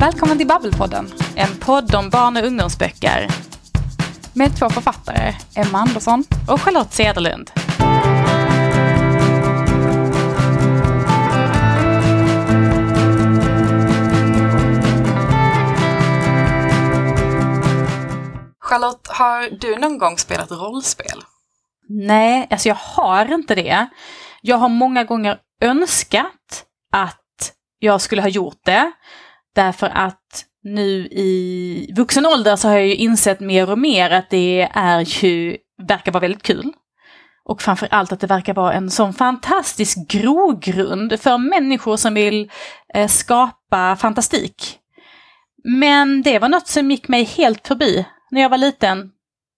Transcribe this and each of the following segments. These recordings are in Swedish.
Välkommen till Babbelpodden, en podd om barn och ungdomsböcker. Med två författare, Emma Andersson och Charlotte Cederlund. Charlotte, har du någon gång spelat rollspel? Nej, alltså jag har inte det. Jag har många gånger önskat att jag skulle ha gjort det. Därför att nu i vuxen ålder så har jag ju insett mer och mer att det är ju, verkar vara väldigt kul. Och framför allt att det verkar vara en sån fantastisk grogrund för människor som vill eh, skapa fantastik. Men det var något som gick mig helt förbi när jag var liten.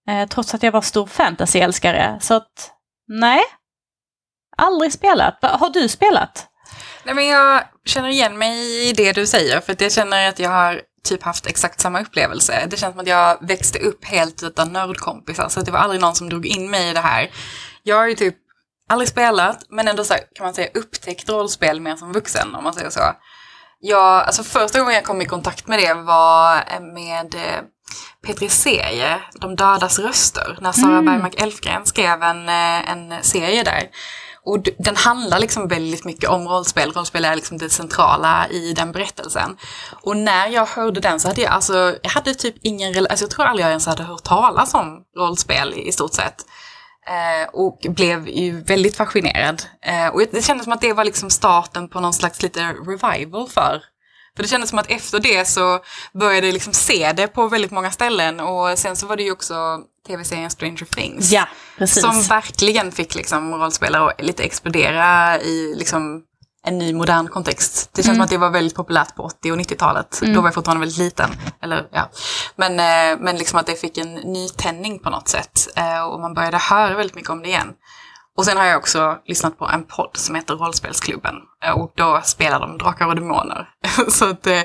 Eh, trots att jag var stor fantasyälskare. Så att, nej. Aldrig spelat. Har du spelat? Nej men jag känner igen mig i det du säger för att jag känner att jag har typ haft exakt samma upplevelse. Det känns som att jag växte upp helt utan nördkompisar så det var aldrig någon som drog in mig i det här. Jag har ju typ aldrig spelat men ändå så här, kan man säga upptäckt rollspel mer som vuxen om man säger så. Jag, alltså första gången jag kom i kontakt med det var med eh, Petri serie, De dödas röster, när Sara mm. Bergmark Elfgren skrev en, eh, en serie där. Och den handlar liksom väldigt mycket om rollspel. Rollspel är liksom det centrala i den berättelsen. Och när jag hörde den så hade jag, alltså, jag hade typ ingen, alltså jag tror aldrig jag ens hade hört talas om rollspel i stort sett. Eh, och blev ju väldigt fascinerad. Eh, och det kändes som att det var liksom starten på någon slags lite revival för för det kändes som att efter det så började jag liksom se det på väldigt många ställen och sen så var det ju också tv-serien Stranger Things. Ja, precis. Som verkligen fick liksom rollspelare att lite explodera i liksom en ny modern kontext. Det känns mm. som att det var väldigt populärt på 80 och 90-talet. Mm. Då var jag fortfarande väldigt liten. Eller, ja. Men, eh, men liksom att det fick en nytändning på något sätt. Eh, och man började höra väldigt mycket om det igen. Och sen har jag också lyssnat på en podd som heter Rollspelsklubben. Eh, och då spelar de Drakar och Demoner. Så att eh,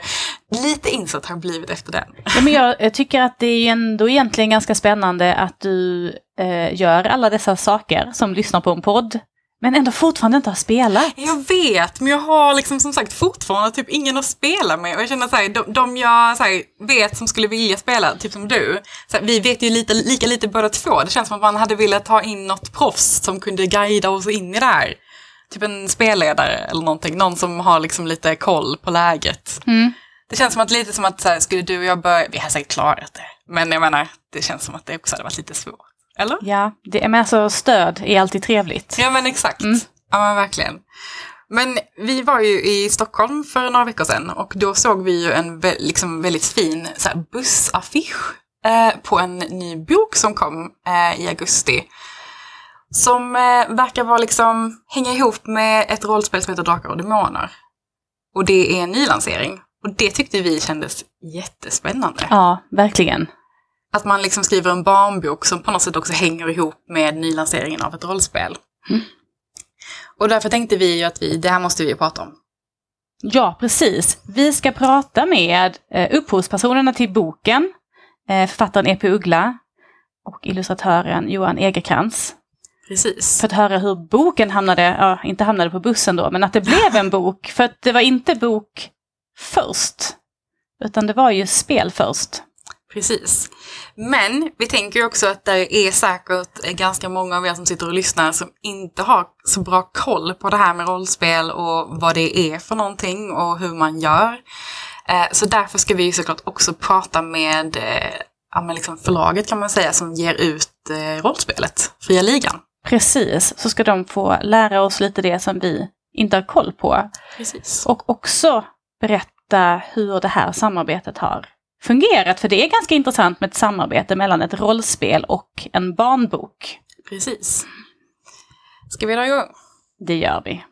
lite insatt har jag blivit efter den. Ja, men jag tycker att det är ändå egentligen ganska spännande att du eh, gör alla dessa saker som lyssnar på en podd. Men ändå fortfarande inte har spelat. Jag vet, men jag har liksom som sagt fortfarande typ ingen att spela med. Och jag känner såhär, de, de jag så här, vet som skulle vilja spela, typ som du. Så här, vi vet ju lite, lika lite båda två. Det känns som att man hade velat ta in något proffs som kunde guida oss in i det här. Typ en spelledare eller någonting, någon som har liksom lite koll på läget. Mm. Det känns som att lite som att så här, skulle du och jag börja, vi har säkert klarat det. Men jag menar, det känns som att det också hade varit lite svårt. Eller? Ja, det är med alltså stöd är alltid trevligt. Ja men exakt. Mm. Ja men verkligen. Men vi var ju i Stockholm för några veckor sedan och då såg vi ju en liksom väldigt fin så här, bussaffisch eh, på en ny bok som kom eh, i augusti. Som eh, verkar vara liksom, hänga ihop med ett rollspel som heter Drakar och Demoner. Och det är en nylansering. Och det tyckte vi kändes jättespännande. Ja, verkligen. Att man liksom skriver en barnbok som på något sätt också hänger ihop med nylanseringen av ett rollspel. Mm. Och därför tänkte vi ju att vi, det här måste vi prata om. Ja, precis. Vi ska prata med eh, upphovspersonerna till boken, eh, författaren E.P. Uggla och illustratören Johan Egerkrans. Precis. För att höra hur boken hamnade, ja, inte hamnade på bussen då, men att det blev en bok. För att det var inte bok först, utan det var ju spel först. Precis. Men vi tänker också att det är säkert ganska många av er som sitter och lyssnar som inte har så bra koll på det här med rollspel och vad det är för någonting och hur man gör. Eh, så därför ska vi såklart också prata med eh, ja, men liksom förlaget kan man säga som ger ut eh, rollspelet, Fria Ligan. Precis, så ska de få lära oss lite det som vi inte har koll på. Precis. Och också berätta hur det här samarbetet har fungerat. För det är ganska intressant med ett samarbete mellan ett rollspel och en barnbok. Precis. Ska vi dra igång? Det gör vi.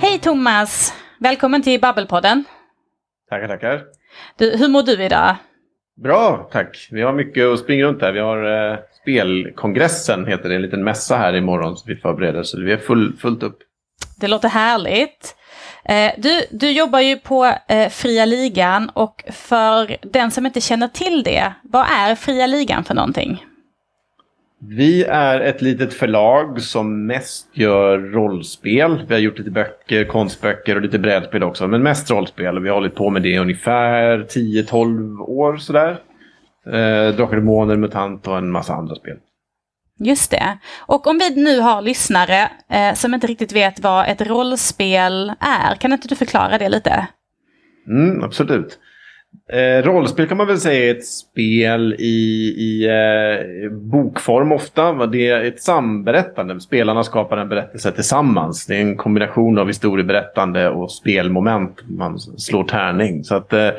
Hej Thomas! Välkommen till Babbelpodden. Tackar, tackar. Du, hur mår du idag? Bra, tack. Vi har mycket att springa runt här. Vi har eh, spelkongressen, heter det, en liten mässa här imorgon som vi förbereder. Så vi är full, fullt upp. Det låter härligt. Eh, du, du jobbar ju på eh, Fria Ligan och för den som inte känner till det, vad är Fria Ligan för någonting? Vi är ett litet förlag som mest gör rollspel. Vi har gjort lite böcker, konstböcker och lite brädspel också. Men mest rollspel. Vi har hållit på med det i ungefär 10-12 år sådär. Eh, Drakar och Demoner, MUTANT och en massa andra spel. Just det. Och om vi nu har lyssnare eh, som inte riktigt vet vad ett rollspel är, kan inte du förklara det lite? Mm, absolut. Eh, rollspel kan man väl säga är ett spel i, i eh, bokform ofta. Det är ett samberättande. Spelarna skapar en berättelse tillsammans. Det är en kombination av historieberättande och spelmoment. Man slår tärning. Så att, eh,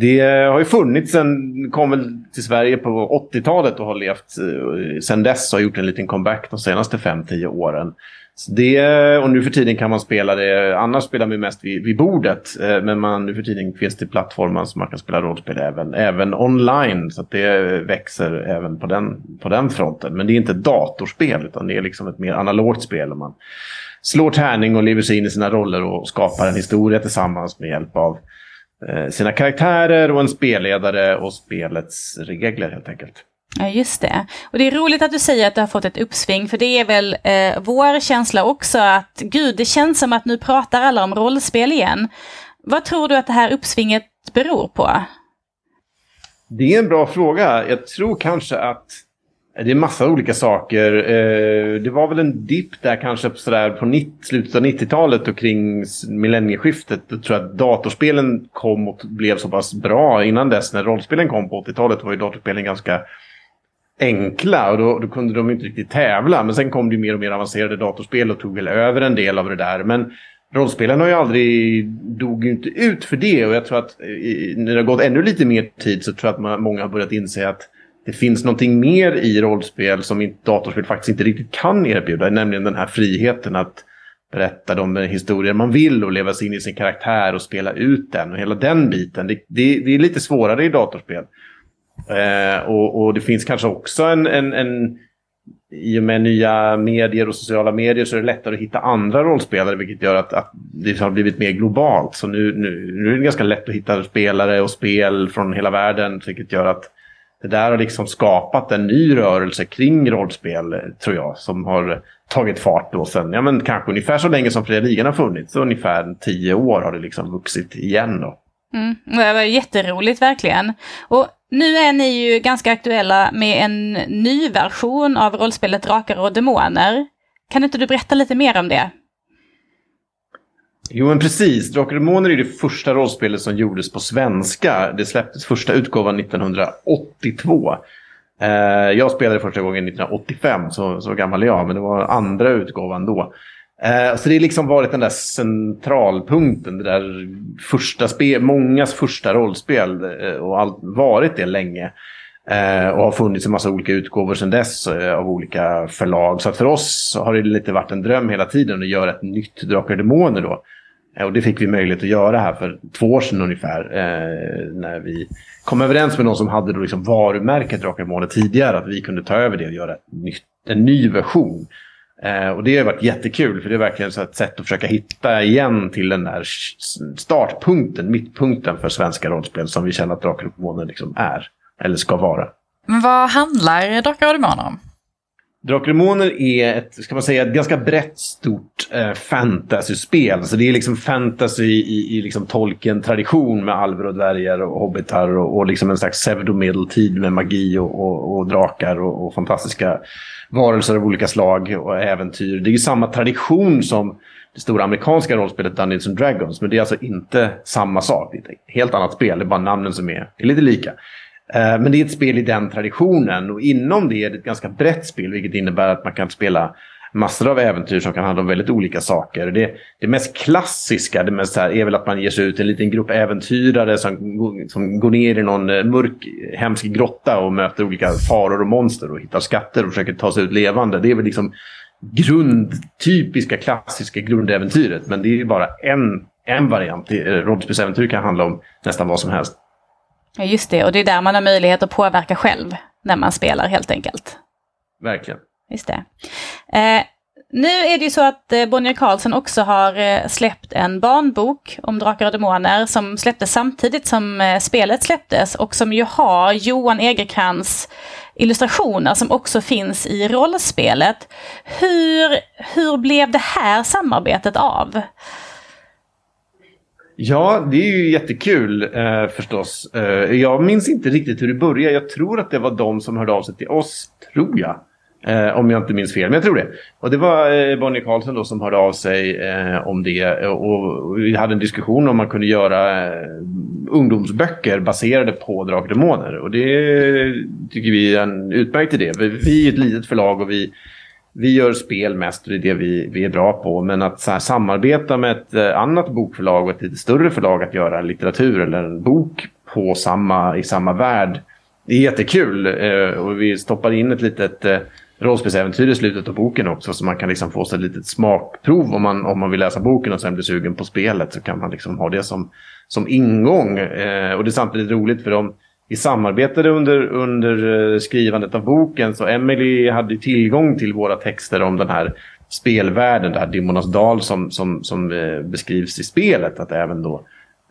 det har ju funnits sen, kom väl till Sverige på 80-talet och har levt eh, sen dess och har gjort en liten comeback de senaste 5-10 åren. Så det, och nu för tiden kan man spela det, annars spelar vi mest vid, vid bordet. Eh, men man, nu för tiden finns det plattformar som man kan spela rollspel även, även online. Så det växer även på den, på den fronten. Men det är inte datorspel utan det är liksom ett mer analogt spel. Man slår tärning och lever sig in i sina roller och skapar en historia tillsammans med hjälp av sina karaktärer och en spelledare och spelets regler helt enkelt. Ja, just det. Och det är roligt att du säger att du har fått ett uppsving, för det är väl eh, vår känsla också att gud, det känns som att nu pratar alla om rollspel igen. Vad tror du att det här uppsvinget beror på? Det är en bra fråga. Jag tror kanske att det är massa olika saker. Eh, det var väl en dipp där kanske på, sådär på 90, slutet av 90-talet och kring millennieskiftet. Då tror jag att datorspelen kom och blev så pass bra. Innan dess när rollspelen kom på 80-talet var ju datorspelen ganska enkla och då, då, kunde de inte riktigt tävla. Men sen kom det mer och mer avancerade datorspel och tog väl över en del av det där. Men rollspelen har ju aldrig, dog ju inte ut för det och jag tror att när det har gått ännu lite mer tid så tror jag att man, många har börjat inse att det finns någonting mer i rollspel som datorspel faktiskt inte riktigt kan erbjuda. Nämligen den här friheten att berätta de historier man vill och leva sig in i sin karaktär och spela ut den. Och hela den biten. Det, det, det är lite svårare i datorspel. Eh, och, och, det finns kanske också en, en, en i och med nya medier och sociala medier så är det lättare att hitta andra rollspelare vilket gör att, att det har blivit mer globalt. Så nu, nu, nu är det ganska lätt att hitta spelare och spel från hela världen vilket gör att det där har liksom skapat en ny rörelse kring rollspel, tror jag, som har tagit fart då sen, ja men kanske ungefär så länge som Fria Ligan har funnits, så ungefär tio år har det liksom vuxit igen då. Mm, det var jätteroligt verkligen. Och nu är ni ju ganska aktuella med en ny version av rollspelet Drakar och Demoner. Kan inte du berätta lite mer om det? Jo men precis, Drakar och Demoner är det första rollspelet som gjordes på svenska. Det släpptes första utgåvan 1982. Eh, jag spelade första gången 1985, så, så gammal är jag, men det var andra utgåvan då. Eh, så det har liksom varit den där centralpunkten, det där första spel, mångas första rollspel eh, och allt varit det länge. Eh, och har funnits en massa olika utgåvor sedan dess eh, av olika förlag. Så att för oss har det lite varit en dröm hela tiden att göra ett nytt Drakar och Demoner då. Eh, och det fick vi möjlighet att göra här för två år sedan ungefär. Eh, när vi kom överens med någon som hade då liksom varumärket Drakar och Demoner tidigare. Att vi kunde ta över det och göra nytt, en ny version. Eh, och det har varit jättekul för det är verkligen så ett sätt att försöka hitta igen till den där startpunkten, mittpunkten för svenska rollspel som vi känner att Drakar och Demoner liksom är. Eller ska vara. Men vad handlar Drakar och Demoner om? Drakar och Demoner är ett, ska man säga, ett ganska brett stort eh, fantasyspel. Så det är liksom fantasy i, i liksom Tolkien-tradition med alver och dvärgar och hobbitar och, och liksom en slags pseudomedeltid med magi och, och, och drakar och, och fantastiska varelser av olika slag och äventyr. Det är ju samma tradition som det stora amerikanska rollspelet Dungeons and Dragons. Men det är alltså inte samma sak. Det är ett helt annat spel. Det är bara namnen som är, är lite lika. Eh, men det är ett spel i den traditionen. Och inom det är det ett ganska brett spel. Vilket innebär att man kan spela massor av äventyr som kan handla om väldigt olika saker. Det, det mest klassiska det mest här, är väl att man ger sig ut en liten grupp äventyrare som, som går ner i någon eh, mörk, hemsk grotta och möter olika faror och monster och hittar skatter och försöker ta sig ut levande. Det är väl liksom grundtypiska klassiska grundäventyret. Men det är ju bara en, en variant. Eh, rollspelsäventyr kan handla om nästan vad som helst. Ja, just det. Och det är där man har möjlighet att påverka själv när man spelar helt enkelt. Verkligen. Just det. Eh, nu är det ju så att eh, Bonnier Carlsen också har eh, släppt en barnbok om Drakar och Demoner som släpptes samtidigt som eh, spelet släpptes och som ju har Johan Egerkrans illustrationer som också finns i rollspelet. Hur, hur blev det här samarbetet av? Ja, det är ju jättekul eh, förstås. Eh, jag minns inte riktigt hur det började. Jag tror att det var de som hörde av sig till oss, tror jag. Eh, om jag inte minns fel, men jag tror det. Och det var eh, Bonnie Karlsson då som hörde av sig eh, om det. Eh, och vi hade en diskussion om man kunde göra eh, ungdomsböcker baserade på Drakar Demoner. Och det tycker vi är en utmärkt idé. Vi är ett litet förlag och vi, vi gör spel mest och det är det vi, vi är bra på. Men att här, samarbeta med ett eh, annat bokförlag och ett lite större förlag att göra litteratur eller en bok på samma, i samma värld. Det är jättekul eh, och vi stoppar in ett litet eh, rollspelsäventyr i slutet av boken också. Så man kan liksom få sig ett litet smakprov om man, om man vill läsa boken och sen blir sugen på spelet. Så kan man liksom ha det som, som ingång. Eh, och det är samtidigt roligt för dem. Vi samarbetade under, under eh, skrivandet av boken så Emily hade tillgång till våra texter om den här spelvärlden, det här Dimmonas dal som, som, som eh, beskrivs i spelet. Att även då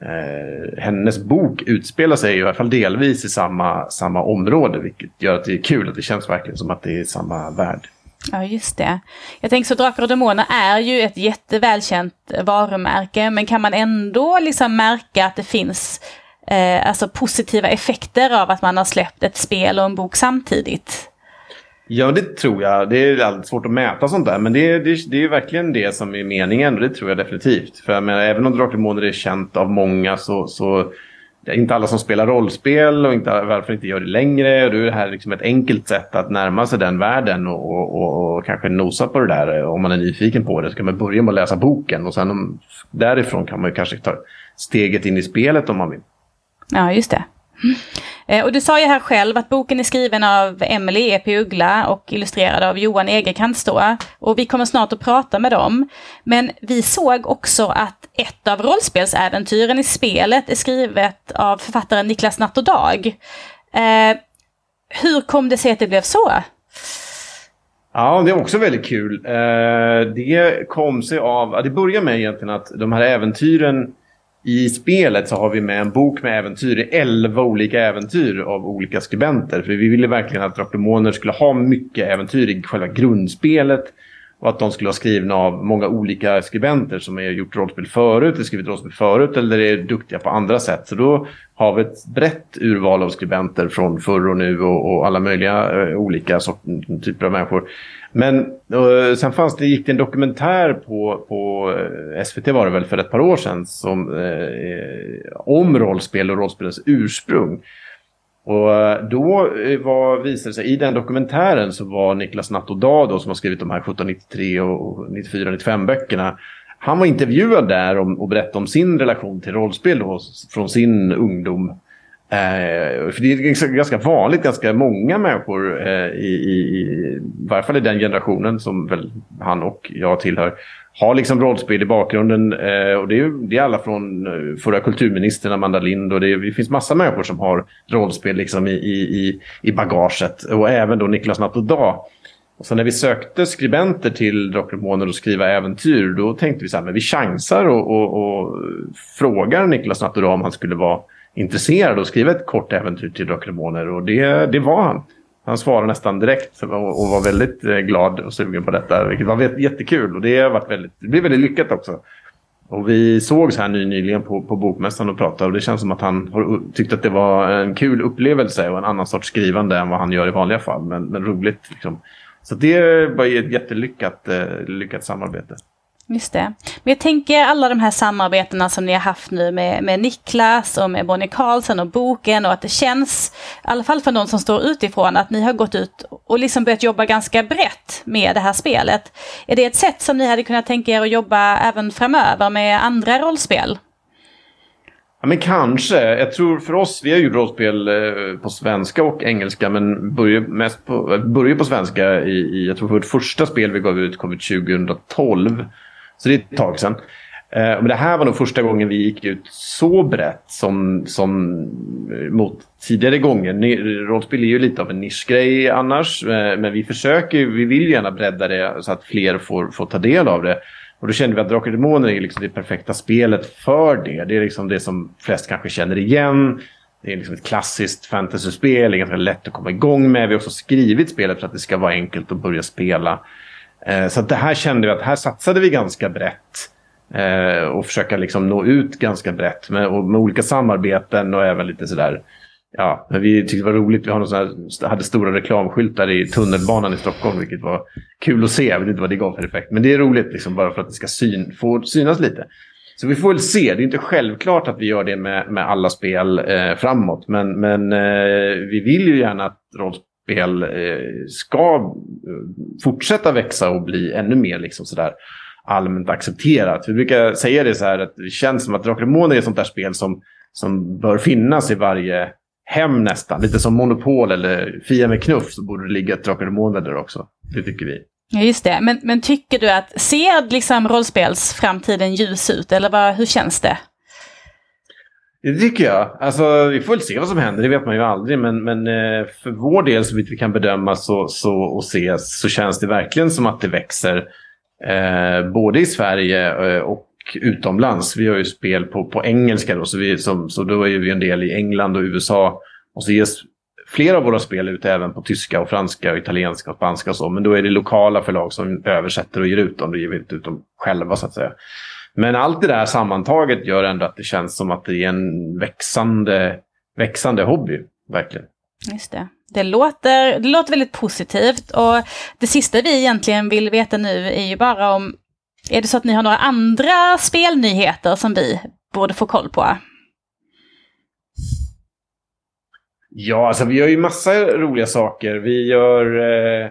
eh, hennes bok utspelar sig i alla fall delvis i samma, samma område. Vilket gör att det är kul, att det känns verkligen som att det är samma värld. Ja, just det. Jag tänker så Drakar och Demoner är ju ett jättevälkänt varumärke, men kan man ändå liksom märka att det finns eh, alltså positiva effekter av att man har släppt ett spel och en bok samtidigt? Ja, det tror jag. Det är alldeles svårt att mäta sånt där. Men det är, det, det är verkligen det som är meningen. Och det tror jag definitivt. För jag menar, även om Drakar är känt av många så, så det är inte alla som spelar rollspel och inte, varför inte gör det längre. Och då är det här liksom ett enkelt sätt att närma sig den världen och, och, och, och, kanske nosa på det där. Om man är nyfiken på det så kan man börja med att läsa boken och sen om, därifrån kan man kanske ta steget in i spelet om man vill. Ja, just det. Eh, och du sa ju här själv att boken är skriven av Emily E.P. Uggla och illustrerad av Johan Egerkrantz då. Och vi kommer snart att prata med dem. Men vi såg också att ett av rollspelsäventyren i spelet är skrivet av författaren Niklas Natt och Dag. Eh, hur kom det sig att det blev så? Ja, det är också väldigt kul. Eh, det kom sig av, det börjar med egentligen att de här äventyren i spelet så har vi med en bok med äventyr. Elva olika äventyr av olika skribenter. För vi ville verkligen att Drakdemoner skulle ha mycket äventyr i själva grundspelet. Och att de skulle ha skrivna av många olika skribenter som har gjort rollspel förut, eller skrivit rollspel förut eller är duktiga på andra sätt. Så då har vi ett brett urval av skribenter från förr och nu och, och alla möjliga eh, olika sort, typer av människor. Men uh, sen fanns det, gick det en dokumentär på, på eh, SVT var det väl för ett par år sedan som, eh, om rollspel och rollspelens ursprung. Och då var, visade det sig, i den dokumentären så var Niklas Nattodado som har skrivit de här 1793 och 94-95 böckerna. Han var intervjuad där om, och berättade om sin relation till rollspel då, från sin ungdom. Eh, för det är ganska vanligt, ganska många människor eh, i, i, i varje fall i den generationen som väl han och jag tillhör har liksom rollspel i bakgrunden. Eh, och det är, det är alla från eh, förra kulturministern Amanda Lind och det, är, det finns massa människor som har rollspel liksom i, i, i bagaget. Och även då Niklas Natt Och Dag. Sen när vi sökte skribenter till Drakar och skriva äventyr då tänkte vi så här, men vi chansar och, och, och frågar Niklas Dag om han skulle vara intresserad och att skriva ett kort äventyr till Drakar och det, det var han. Han svarade nästan direkt och var väldigt eh, glad och sugen på detta. Vilket var jättekul och det, varit väldigt, det blev väldigt lyckat också. Och vi sågs här nyligen på, på Bokmässan och pratade och det känns som att han har tyckt att det var en kul upplevelse och en annan sorts skrivande än vad han gör i vanliga fall. Men, men roligt liksom. Så det var ett jättelyckat eh, lyckat samarbete. Just det. Men jag tänker alla de här samarbetena som ni har haft nu med, med Niklas och med Bonnie Karlsson och boken och att det känns, i alla fall för någon som står utifrån, att ni har gått ut och liksom börjat jobba ganska brett med det här spelet. Är det ett sätt som ni hade kunnat tänka er att jobba även framöver med andra rollspel? Ja, men kanske. Jag tror för oss, vi har ju rollspel eh, på svenska och engelska men börjar mest på, börjar på svenska i, i, jag tror vårt första spel vi gav ut kom ut 2012. Så det är ett tag sedan. Eh, men det här var nog första gången vi gick ut så brett som, som eh, mot tidigare gånger. Rollspel är ju lite av en nischgrej annars. Eh, men vi försöker, vi vill gärna bredda det så att fler får, får ta del av det. Och då kände vi att Drakar och Demoner är liksom det perfekta spelet för det. Det är liksom det som flest kanske känner igen. Det är liksom ett klassiskt fantasyspel, det är ganska lätt att komma igång med. Vi har också skrivit spelet för att det ska vara enkelt att börja spela. Eh, så det här kände vi att här satsade vi ganska brett. Eh, och försöka liksom nå ut ganska brett med, med olika samarbeten och även lite sådär Ja, men vi tyckte det var roligt. Vi här, hade stora reklamskyltar i tunnelbanan i Stockholm, vilket var kul att se. Jag vet inte vad det gav för effekt. Men det är roligt liksom, bara för att det ska syn, få synas lite. Så vi får väl se. Det är inte självklart att vi gör det med, med alla spel eh, framåt. Men, men eh, vi vill ju gärna att rollspel spel eh, ska eh, fortsätta växa och bli ännu mer liksom sådär allmänt accepterat. Vi brukar säga det så här att det känns som att Drakar och Demoner är ett sånt där spel som, som bör finnas i varje hem nästan. Lite som Monopol eller Fia med knuff så borde det ligga ett Drakar och Demoner där också. Det tycker vi. Ja, just det. Men, men tycker du att, ser liksom rollspelsframtiden ljus ut eller vad, hur känns det? Det tycker jag. Alltså, vi får väl se vad som händer, det vet man ju aldrig. Men, men eh, för vår del, så vitt vi kan bedöma så, så, och se, så känns det verkligen som att det växer. Eh, både i Sverige eh, och utomlands. Vi har ju spel på, på engelska då, så, vi, som, så då är vi en del i England och USA. Och så ges flera av våra spel ut även på tyska och franska och italienska och spanska och så. Men då är det lokala förlag som översätter och ger ut dem. Då ger vi inte ut dem själva så att säga. Men allt det där sammantaget gör ändå att det känns som att det är en växande, växande hobby. Verkligen. Just det. Det låter, det låter väldigt positivt och det sista vi egentligen vill veta nu är ju bara om, är det så att ni har några andra spelnyheter som vi borde få koll på? Ja, alltså vi gör ju massa roliga saker. Vi gör eh,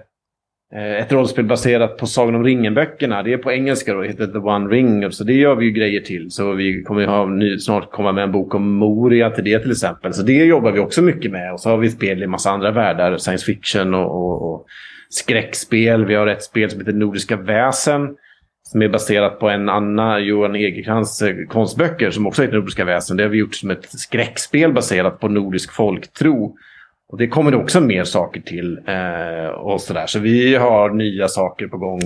Eh, ett rollspel baserat på Sagan om ringen-böckerna. Det är på engelska då, heter The One Ring. Så det gör vi ju grejer till. Så vi kommer ha ny, snart komma med en bok om Moria till det till exempel. Så det jobbar vi också mycket med. Och så har vi spel i en massa andra världar. Science fiction och, och, och skräckspel. Vi har ett spel som heter Nordiska väsen som är baserat på en Anna Johan Egerkrans eh, konstböcker som också heter Nordiska väsen. Det har vi gjort som ett skräckspel baserat på nordisk folktro. Och det kommer det också mer saker till. Eh, och sådär. Så vi har nya saker på gång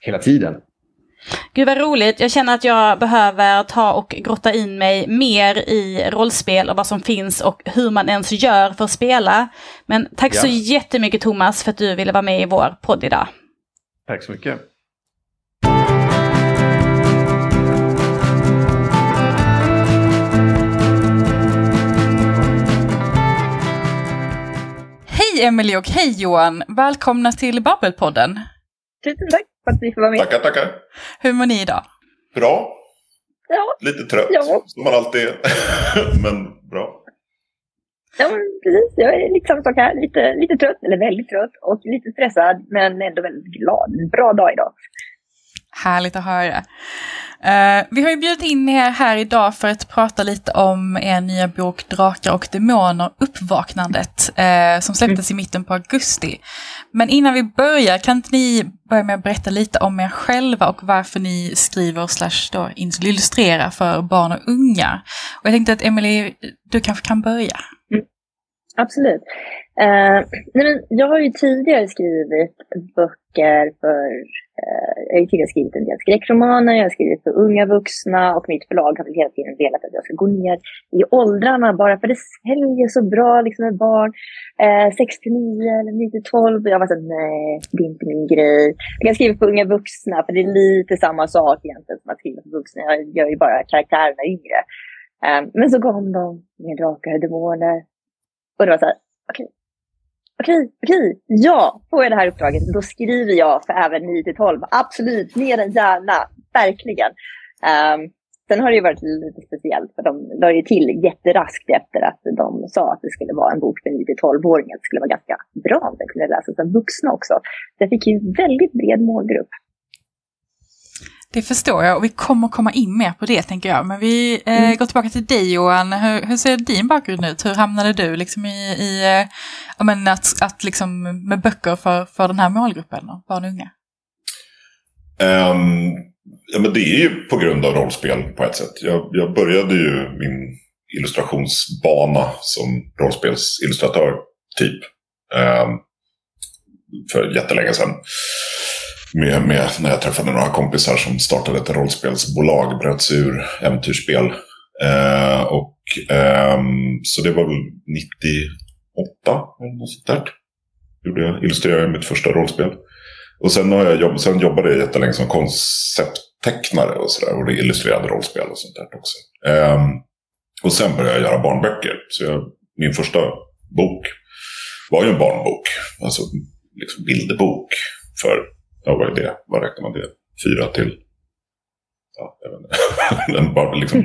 hela tiden. Gud vad roligt. Jag känner att jag behöver ta och grotta in mig mer i rollspel och vad som finns och hur man ens gör för att spela. Men tack ja. så jättemycket Thomas för att du ville vara med i vår podd idag. Tack så mycket. Hej Emelie och hej Johan! Välkomna till Babbelpodden. Tusen tack för att vi får vara med. Tackar, tackar. Hur mår ni idag? Bra. Ja. Lite trött, ja. som man alltid är. men bra. Ja, precis. Jag är samma sak här. Lite, lite trött, eller väldigt trött och lite stressad, men ändå väldigt glad. Bra dag idag. Härligt att höra. Uh, vi har ju bjudit in er här idag för att prata lite om er nya bok Drakar och Demoner, Uppvaknandet, uh, som släpptes i mitten på augusti. Men innan vi börjar, kan inte ni börja med att berätta lite om er själva och varför ni skriver slash illustrerar för barn och unga? Och jag tänkte att Emelie, du kanske kan börja? Mm. Absolut. Uh, nej men jag har ju tidigare skrivit böcker för uh, jag har tidigare skrivit en del skräckromaner, jag har skrivit för unga vuxna och mitt förlag har väl hela tiden velat att jag ska gå ner i åldrarna bara för det säljer så bra liksom med barn. Eh, uh, 6-9 eller 9 till 12. Och jag var såhär, nej, det är inte min grej. Jag kan skriva för unga vuxna för det är lite samma sak egentligen som att skriva för vuxna. Jag gör ju bara karaktärerna yngre. Uh, men så kom de med drakar och demoner. Och det var såhär, okej, okay, okej, okej, ja, får jag det här uppdraget, då skriver jag för även 9 till 12. Absolut, mer än gärna, verkligen. Um, sen har det ju varit lite speciellt, för de la ju till jätteraskt efter att de sa att det skulle vara en bok för 9 till 12-åringar. Det skulle vara ganska bra om den kunde läsas av vuxna också. Det fick ju väldigt bred målgrupp. Det förstår jag och vi kommer komma in mer på det tänker jag. Men vi eh, mm. går tillbaka till dig Johan. Hur, hur, ser din bakgrund ut? Hur hamnade du liksom i, i eh, men att, att liksom med böcker för, för den här målgruppen, barn och unga? Um, ja, men det är ju på grund av rollspel på ett sätt. Jag, jag började ju min illustrationsbana som rollspelsillustratör typ. Um, för jättelänge sedan med, med när jag träffade några kompisar som startade ett rollspelsbolag, bröt sig ur äventyrsspel Eh, och, eh, så det var väl 98 eller något sånt där. Gjorde jag, illustrerade mitt första rollspel. Och sen, har jag jobb, sen jobbade jag jättelänge som koncepttecknare och sådär. Och det illustrerade rollspel och sånt där också. Eh, och sen började jag göra barnböcker. Så jag, min första bok var ju en barnbok. Alltså liksom bilderbok. För, ja vad är det? Vad räknar man det? Fyra till? Ja, jag vet inte. Bara liksom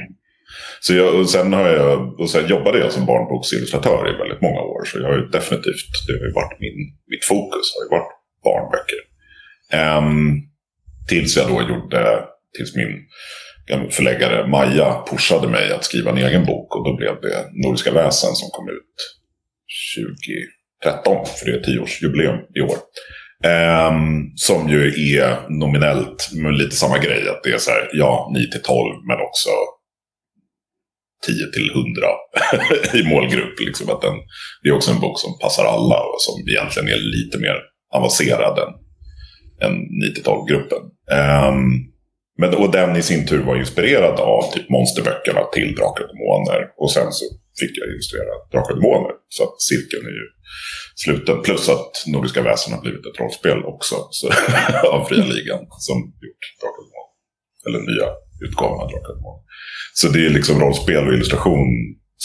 så jag, och sen, har jag, och sen jobbade jag som barnboksillustratör i väldigt många år. Så jag har ju definitivt, det har ju varit min, mitt fokus, har ju varit barnböcker. Um, tills jag då gjorde, tills min förläggare Maja pushade mig att skriva en egen bok. Och då blev det Nordiska väsen som kom ut 2013, för det är tioårsjubileum i år. Um, som ju är nominellt med lite samma grej. Att det är så här, ja, 9 till 12 men också 10 till 100 i målgrupp. Liksom att den, det är också en bok som passar alla och som egentligen är lite mer avancerad än, än 9-12-gruppen. Um, ehm, men, och den i sin tur var inspirerad av typ monsterböckerna till Drakar och Demoner. Och sen så fick jag illustrera Drakar och Demoner. Så att cirkeln är ju sluten. Plus att Nordiska väsen har blivit ett rollspel också så, av Fria Ligan som gjort Drakar och Demoner. Eller nya utgåvan av Drakar och Demoner. Så det är liksom rollspel och illustration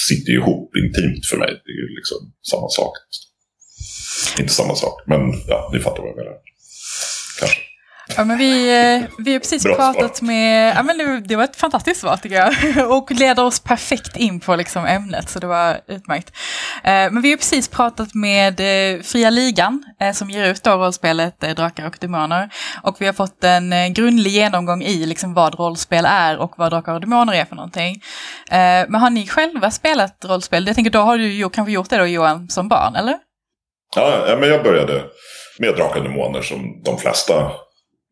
sitter ihop intimt för mig. Det är ju liksom samma sak. Inte samma sak, men ja, ni fattar vad jag menar. Ja, men vi, eh, vi har precis Bra pratat svar. med, ja, men det, det, var ett fantastiskt svar tycker jag. Och leder oss perfekt in på liksom ämnet, så det var utmärkt. Eh, men vi har precis pratat med eh, Fria Ligan, som ger ut då rollspelet Drakar och Demoner. Och vi har fått en grundlig genomgång i liksom vad rollspel är och vad Drakar och Demoner är för någonting. Men har ni själva spelat rollspel? Jag tänker, då har du kanske gjort det då Johan, som barn, eller? Ja, men jag började med Drakar och Demoner som de flesta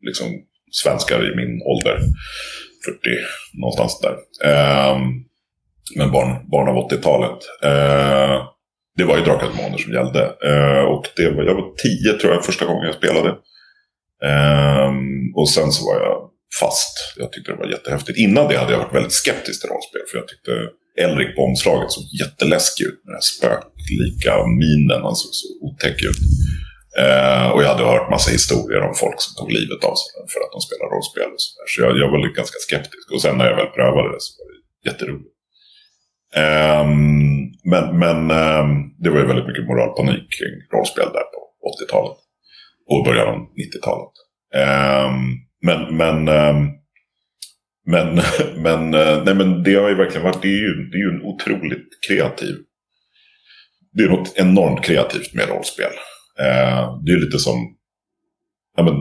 liksom, svenskar i min ålder. 40, någonstans där. Eh, men barn, barn av 80-talet. Eh, det var ju Drakar och Demoner som gällde. Eh, och det var, jag var 10 tror jag första gången jag spelade. Ehm, och sen så var jag fast. Jag tyckte det var jättehäftigt. Innan det hade jag varit väldigt skeptisk till rollspel. För jag tyckte Elric på omslaget såg jätteläskig ut. Med den här spöklika minen. Han såg så otäck ut. Eh, och jag hade hört massa historier om folk som tog livet av sig för att de spelar rollspel. Och så där. så jag, jag var ganska skeptisk. Och sen när jag väl prövade det så var det jätteroligt. Eh, men men eh, det var ju väldigt mycket moralpanik kring rollspel där på 80-talet. Och början av 90-talet. Ehm, men, men, ehm, men, men, eh, nej, men det har ju verkligen varit, det är ju, det är ju en otroligt kreativ. Det är något enormt kreativt med rollspel. Eh, det är lite som ja, men,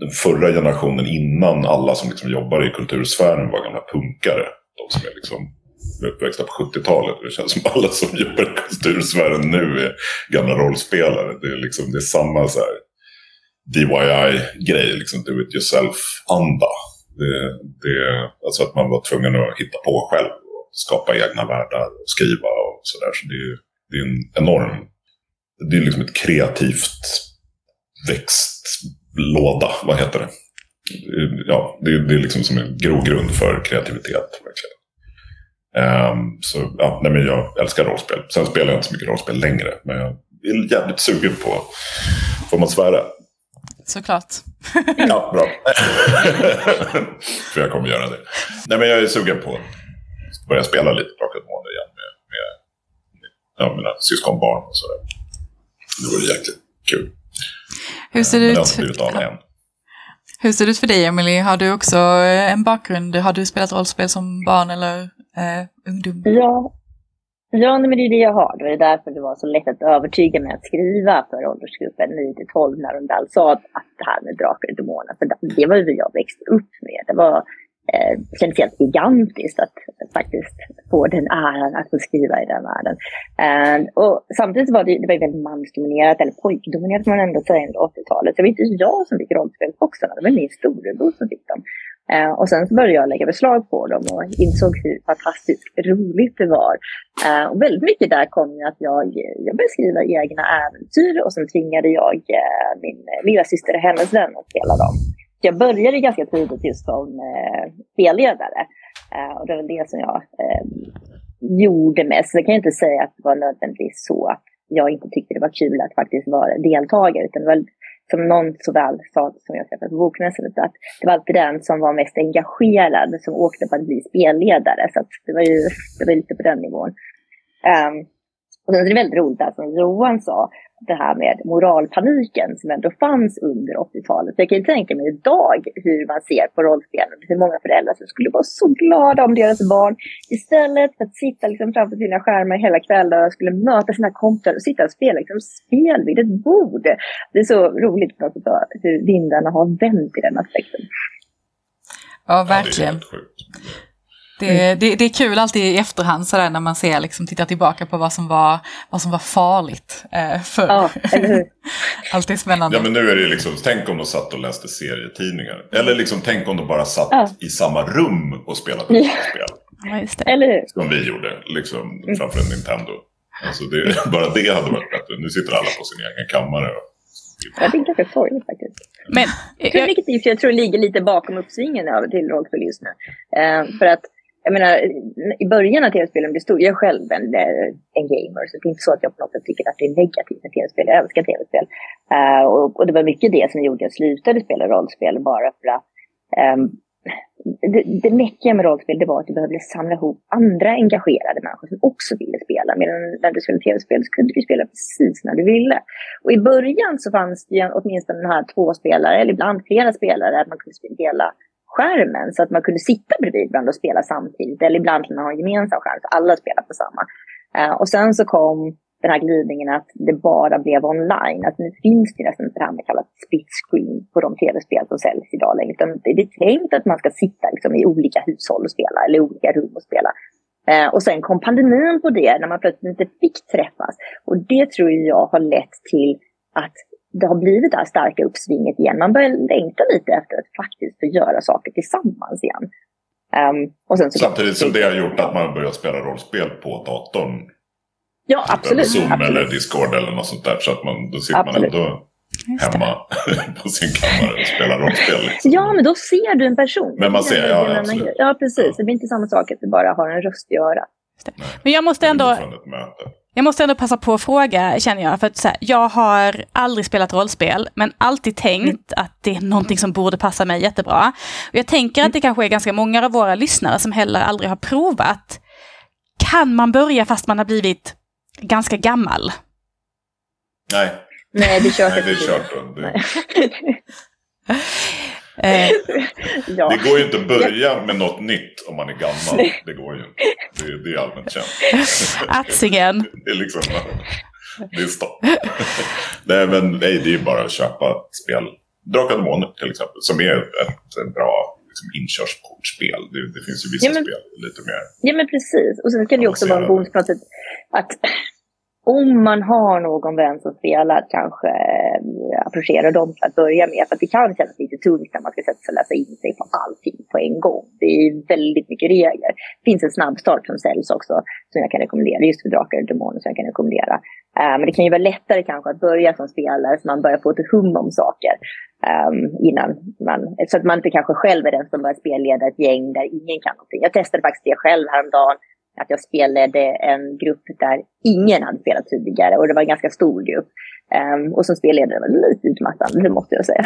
den förra generationen innan alla som liksom jobbar i kultursfären var gamla punkare. De som är liksom uppväxta på 70-talet. Det känns som alla som jobbar i kultursfären nu är gamla rollspelare. Det är, liksom, det är samma så här DIY-grej, liksom do it yourself-anda. Det, det, alltså att man var tvungen att hitta på själv och skapa egna världar och skriva och sådär. Så det, det är en enorm det är liksom ett kreativt växtlåda, vad heter det? Ja, det är, det är liksom som en grogrund för kreativitet. Verkligen. Um, så ja, nej, men jag älskar rollspel. Sen spelar jag inte så mycket rollspel längre. Men jag är jävligt sugen på, får man svära? Såklart. ja, bra. för jag kommer göra det. Nej, men jag är sugen på att börja spela lite Drakar Månader igen med, med ja, mina syskonbarn och sådär. Det vore jäkligt kul. Hur ser det ut? Hur ser det ut för dig, Emily? Har du också eh, en bakgrund? Har du spelat rollspel som barn eller eh, ungdom? Ja, ja men det är det jag har. Det är därför det var så lätt att övertyga mig att skriva för åldersgruppen 9-12 när de väl sa att det här med drakar och demoner, för det var ju jag växte upp med. Det var eh, kändes helt gigantiskt att faktiskt få den äran att få skriva i den världen. Eh, och samtidigt var det, det var väldigt mansdominerat, eller pojkdominerat man ändå säga under 80-talet. Så det var inte jag som fick rollspelsboxarna, det var min storebror som fick dem. Eh, och sen så började jag lägga beslag på dem och insåg hur fantastiskt roligt det var. Eh, och väldigt mycket där kom ju att jag, jag började skriva egna äventyr och sen tvingade jag eh, min lilla syster och hennes vän att spela dem jag började ganska tidigt just som eh, spelledare. Eh, och det var det som jag eh, gjorde mest. Så kan jag inte säga att det var nödvändigtvis så att jag inte tyckte det var kul att faktiskt vara deltagare. Utan det var som någon så väl sa, som jag träffade på bokmässan, att det var alltid den som var mest engagerad som åkte på att bli spelledare. Så det var ju det var lite på den nivån. Um, och sen är det väldigt roligt det som Johan sa, det här med moralpaniken som ändå fanns under 80-talet. Jag kan ju tänka mig idag hur man ser på rollspelen, hur många föräldrar som skulle vara så glada om deras barn istället för att sitta liksom framför sina skärmar hela kvällen skulle möta sina kompisar och sitta och spela liksom spel vid ett bord. Det är så roligt på något sätt hur vindarna har vänt i den aspekten. Ja, verkligen. Ja, det, mm. det, det, är kul alltid i efterhand sådär när man ser, liksom, tittar tillbaka på vad som var, vad som var farligt eh, förr. Ja, alltid spännande. Ja men nu är det liksom, tänk om de satt och läste serietidningar. Eller liksom tänk om de bara satt ja. i samma rum och spelade ja. spel. Ja, just det. Eller hur? Som vi gjorde, liksom mm. framför en Nintendo. Alltså det, bara det hade varit bättre. Nu sitter alla på sin egen kammare. Och... Ja, det är ganska sorgligt faktiskt. Men, jag tror, vilket jag tror ligger lite bakom uppsvingen av till rollspel just nu. Uh, för att jag menar, i början när tv-spelen blev stora. jag är själv en, eh, en gamer, så det är inte så att jag på något sätt tycker att det är negativt med tv-spel. Jag älskar tv-spel. Uh, och, och, det var mycket det som gjorde att jag slutade spela rollspel, bara för att um, det, det mäckiga med rollspel det var att du behövde samla ihop andra engagerade människor som också ville spela. Medan när du spelade tv-spel så kunde du spela precis när du ville. Och i början så fanns det ju åtminstone den här två spelare, eller ibland flera spelare, att man kunde spela skärmen så att man kunde sitta bredvid varandra och spela samtidigt. Eller ibland kunde man ha en gemensam skärm så alla spelade på samma. Uh, och sen så kom den här glidningen att det bara blev online. Att nu finns det nästan inte det här med kallat split screen på de tv-spel som säljs idag längre. Utan det är tänkt att man ska sitta liksom, i olika hushåll och spela eller olika rum och spela. Eh, och sen kom pandemin på det när man plötsligt inte fick träffas. Och det tror jag har lett till att det har blivit det här starka uppsvinget igen. Man börjar längta lite efter att faktiskt få göra saker tillsammans igen. Um, och sen så Samtidigt som det har gjort att man börjat spela rollspel på datorn. Ja, absolut. Zoom absolut. eller Discord eller något sånt där. Så att man, då sitter absolut. man ändå hemma på sin kammare och spelar rollspel. Liksom. Ja, men då ser du en person. Men man ser, ja, absolut. Ja, precis. Ja. Det blir inte samma sak att du bara har en röst i örat. Men jag måste ändå... Jag måste ändå passa på att fråga, känner jag. För att så här, jag har aldrig spelat rollspel, men alltid tänkt mm. att det är någonting som borde passa mig jättebra. Och jag tänker att det kanske är ganska många av våra lyssnare som heller aldrig har provat. Kan man börja fast man har blivit ganska gammal? Nej. Nej, det är kört. Nej, det är kört. Eh, ja. Det går ju inte att börja med något nytt om man är gammal. Det går ju inte. Det, det är allmänt känt. Atsingen. det är liksom... Det är stopp. nej, men nej, det är ju bara att köpa spel. Drakar och Demoner till exempel, som är ett, bra liksom, inkörsportspel. Det, det, finns ju vissa ja, men, spel lite mer... Ja, men precis. Och sen kan det ju också vara en bonus på att om man har någon vän som spelar, kanske eh, äh, approchera dem till att börja med. För det kan kännas lite tungt när man ska sätta sig och läsa in sig på allting på en gång. Det är väldigt mycket regler. Det finns en snabbstart som säljs också, som jag kan rekommendera, just för drakar och demoner som jag kan rekommendera. Eh, men det kan ju vara lättare kanske att börja som spelare, så man börjar få ett hum om saker. Um, innan man, så att man inte kanske själv är den som börjar spelleda ett gäng där ingen kan någonting. Jag testade faktiskt det själv häromdagen att jag spelade en grupp där ingen hade spelat tidigare och det var en ganska stor grupp. Um, och som spelledare var det lite utmattande, det måste jag säga.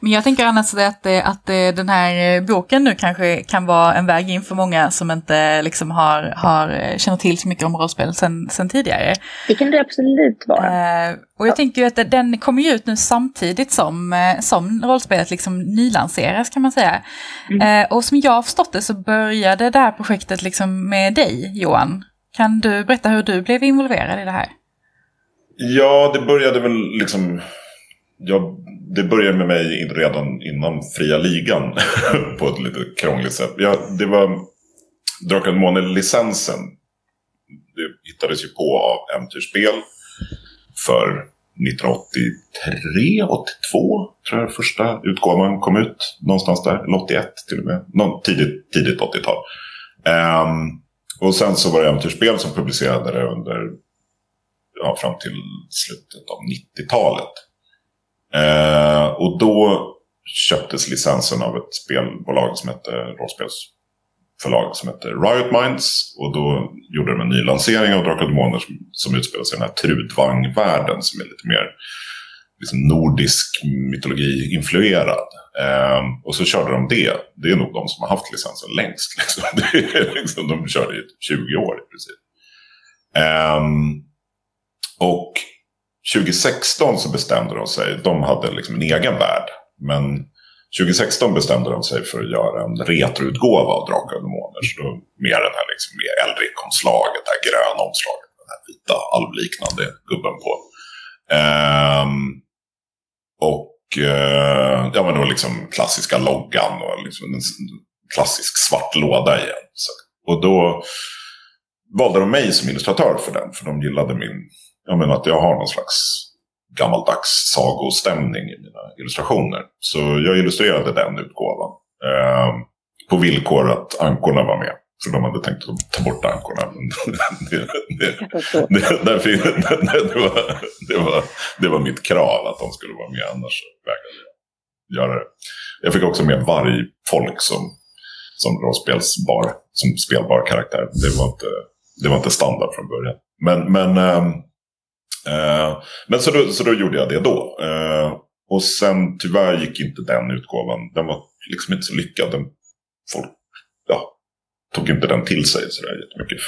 Men jag tänker annars att, att den här boken nu kanske kan vara en väg in för många som inte liksom har, har, känner till så mycket om rollspel sen, sen tidigare. Det kan det absolut vara. Eh, och jag ja. tänker ju att den kommer ju ut nu samtidigt som, eh, som rollspelet liksom nylanseras kan man säga. Mm. Eh, och som jag har förstått det så började det här projektet liksom med dig Johan. Kan du berätta hur du blev involverad i det här? Ja, det började väl liksom jag, det började med mig redan innan fria ligan på ett lite krångligt sätt. Jag, det var Drakar Måne-licensen. Det hittades ju på av Äventyrsspel för 1983, 82 tror jag första utgåvan kom ut. Någonstans där, eller 81 till och med. Någon, tidigt, tidigt 80-tal. Um, ehm, och sen så var det Äventyrsspel som publicerade det under, ja, fram till slutet av 90-talet. Eh, och då köptes licensen av ett spelbolag som hette rollspelsförlag som hette Riot Minds. Och då gjorde de en ny lansering av Drakar och Demoner som, som utspelar sig i den här Trudvang-världen som är lite mer liksom nordisk mytologi-influerad. Eh, och så körde de det. Det är nog de som har haft licensen längst. Liksom. Det är liksom, de körde i typ 20 år i princip. Eh, och 2016 så bestämde de sig, de hade liksom en egen värld. Men 2016 bestämde de sig för att göra en retroutgåva av Drakar och Demoner. Så då med den här liksom, med Elric-omslaget, det här gröna omslaget, den här vita alvliknande gubben på. Ehm, och eh, ja, men det var liksom klassiska loggan och liksom en klassisk svart låda igen. Så, och då valde de mig som illustratör för den, för de gillade min jag menar att jag har någon slags gammaldags sagostämning i mina illustrationer. Så jag illustrerade den utgåvan. Eh, på villkor att ankorna var med. För de hade tänkt att ta bort ankorna. det, det, det, det, var, det, var, det var mitt krav att de skulle vara med, annars vägrade jag göra det. Jag fick också med vargfolk som, som rollspelsbar, som spelbar karaktär. Det var inte, det var inte standard från början. Men, men ähm, Eh, men så då, så då gjorde jag det då. Eh, och sen tyvärr gick inte den utgåvan, den var liksom inte så lyckad. Den, folk ja, tog inte den till sig sådär jättemycket.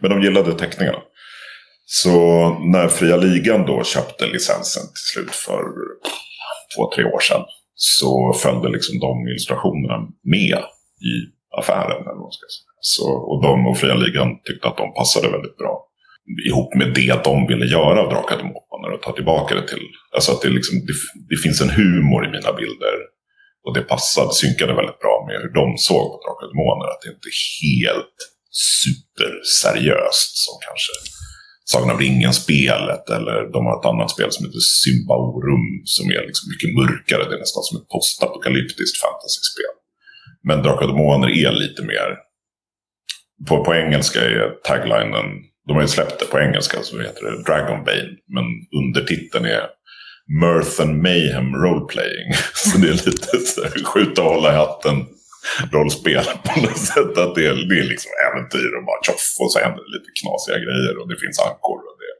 Men de gillade teckningarna. Så när Fria Ligan då köpte licensen till slut för två, tre år sedan. Så följde liksom de illustrationerna med i affären. Eller vad ska jag säga. Så, och de och Fria Ligan tyckte att de passade väldigt bra ihop med det de ville göra av Drakar och Demoner och ta tillbaka det till... Alltså att det, liksom, det, det, finns en humor i mina bilder. Och det passade, synkade väldigt bra med hur de såg på Drakar och Demoner. Att det inte är helt superseriöst som kanske Sagan om ringen-spelet. Eller de har ett annat spel som heter Symbaorum som är liksom mycket mörkare. Det är nästan som ett postapokalyptiskt fantasyspel. Men Drakar och Demoner är lite mer... På, på engelska är taglinen de har ju släppt det på engelska så heter det Dragonbane. Men undertiteln är Mirth and Mayhem Roleplaying. Så det är lite så här, skjuta och hålla i hatten rollspel på något sätt. Att det är, det är liksom äventyr och bara tjoff och så händer det lite knasiga grejer och det finns ankor. Och det,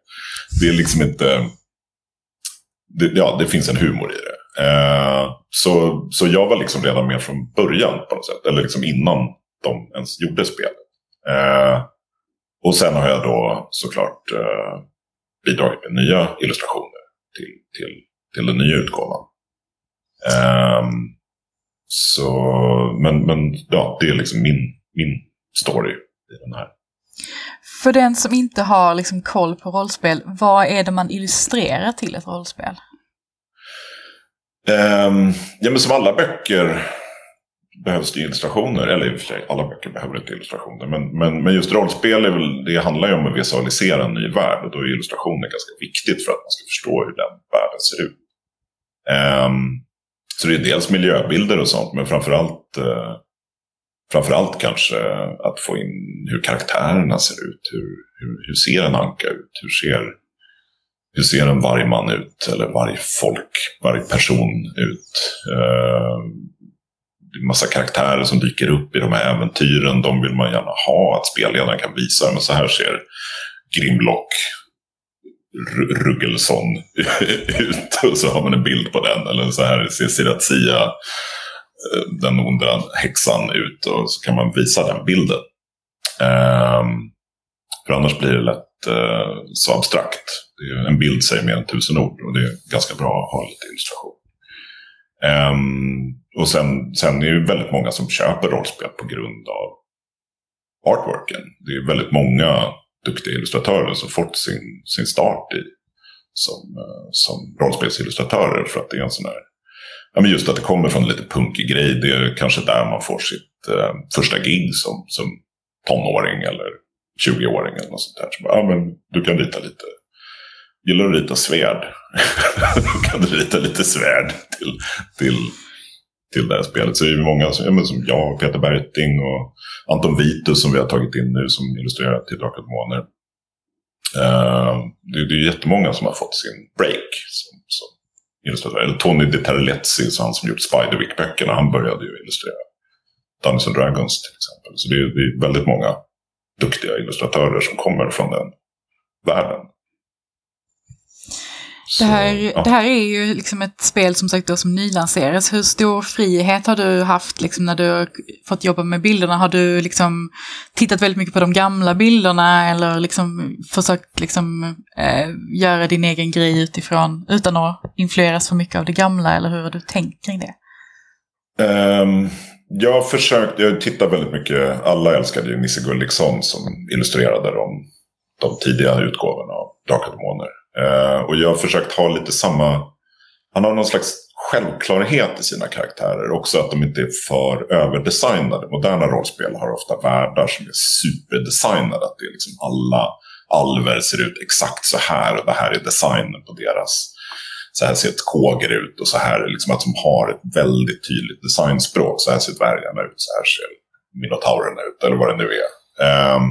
det är liksom inte... Det, ja, det finns en humor i det. Eh, så, så jag var liksom redan med från början på något sätt. Eller liksom innan de ens gjorde spelet. Eh, och sen har jag då såklart eh, bidragit med nya illustrationer till, till, till den nya utgåvan. Um, så, men, men ja, det är liksom min, min story i den här. För den som inte har liksom koll på rollspel, vad är det man illustrerar till ett rollspel? Um, ja, men som alla böcker behövs det illustrationer. Eller i och för sig, alla böcker behöver inte illustrationer. Men, men, men just rollspel är väl, det handlar ju om att visualisera en ny värld. Och då är illustrationer ganska viktigt för att man ska förstå hur den världen ser ut. Um, så det är dels miljöbilder och sånt, men framförallt, uh, framförallt kanske att få in hur karaktärerna ser ut. Hur, hur, hur ser en anka ut? Hur ser, hur ser en vargman ut? Eller vargfolk, vargperson ut? Uh, massa karaktärer som dyker upp i de här äventyren. De vill man gärna ha, att spelledaren kan visa. Men så här ser Grimlock Ruggelsson ut. Och så har man en bild på den. Eller så här ser Siratia, eh, den onda häxan, ut. Och så kan man visa den bilden. Um, för annars blir det lätt uh, så abstrakt. en bild säger mer än tusen ord. Och det är ganska bra att ha lite illustration. Um, och sen, sen är det väldigt många som köper rollspel på grund av artworken. Det är väldigt många duktiga illustratörer som fått sin, sin start i, som, eh, som rollspelsillustratörer. För att det är en sån här, ja men just att det kommer från en lite punkig grej. Det är kanske där man får sitt eh, första gig som, som tonåring eller 20-åring eller något sånt där. Så bara, ja men du kan rita lite gillar du att rita svärd. kan du rita lite svärd till, till, till det här spelet. Så det är många som, ja, som jag, Peter Berting och Anton Vitus som vi har tagit in nu som illustrerar till Drakar och Måner. Uh, eh, det, det är jättemånga som har fått sin break som, som illustratörer. Eller Tony Di Terlezzi, så han som gjort Spiderwick-böckerna, han började ju illustrera Dungeons and Dragons till exempel. Så det är, det är väldigt många duktiga illustratörer som kommer från den världen. Så, det, här, ja. det här är ju liksom ett spel som sagt då som nylanseras. Hur stor frihet har du haft liksom när du har fått jobba med bilderna? Har du liksom tittat väldigt mycket på de gamla bilderna eller liksom försökt liksom, eh, göra din egen grej utifrån utan att influeras för mycket av det gamla? Eller hur har du tänkt kring det? Um, jag har försökt, jag tittar väldigt mycket, alla älskade ju Nisse Gulliksson som illustrerade de, de tidiga utgåvorna av Drakar och Demoner. Eh, och jag har försökt ha lite samma... Han har någon slags självklarhet i sina karaktärer. Också att de inte är för överdesignade. Moderna rollspel har ofta världar som är superdesignade. Att det är liksom alla alver ser ut exakt så här och det här är designen på deras. Så här ser ett kåger ut och så här liksom att de har ett väldigt tydligt designspråk. Så här ser dvärgarna ut, så här ser minotaurerna ut eller vad det nu är. Um,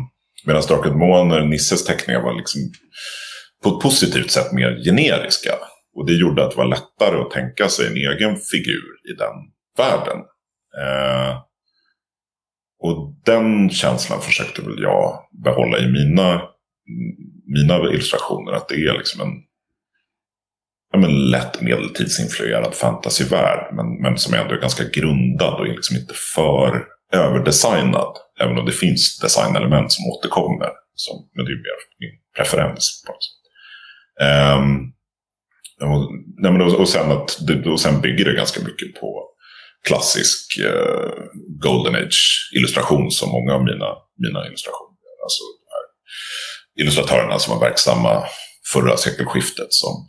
Medan och Demoner, Nisses teckningar var liksom på ett positivt sätt mer generiska. Och det gjorde att det var lättare att tänka sig en egen figur i den världen. Eh, och den känslan försökte väl jag behålla i mina, mina illustrationer. Att det är liksom en ja, men lätt medeltidsinfluerad fantasyvärld. Men, men som ändå är ganska grundad och är liksom inte för överdesignad. Även om det finns designelement som återkommer. Som, men det är mer min preferens. På något sätt. Um, och, nej, men, och, sen att, och sen bygger det ganska mycket på klassisk uh, Golden Age-illustration som många av mina, mina illustrationer Alltså de här illustratörerna som var verksamma förra sekelskiftet som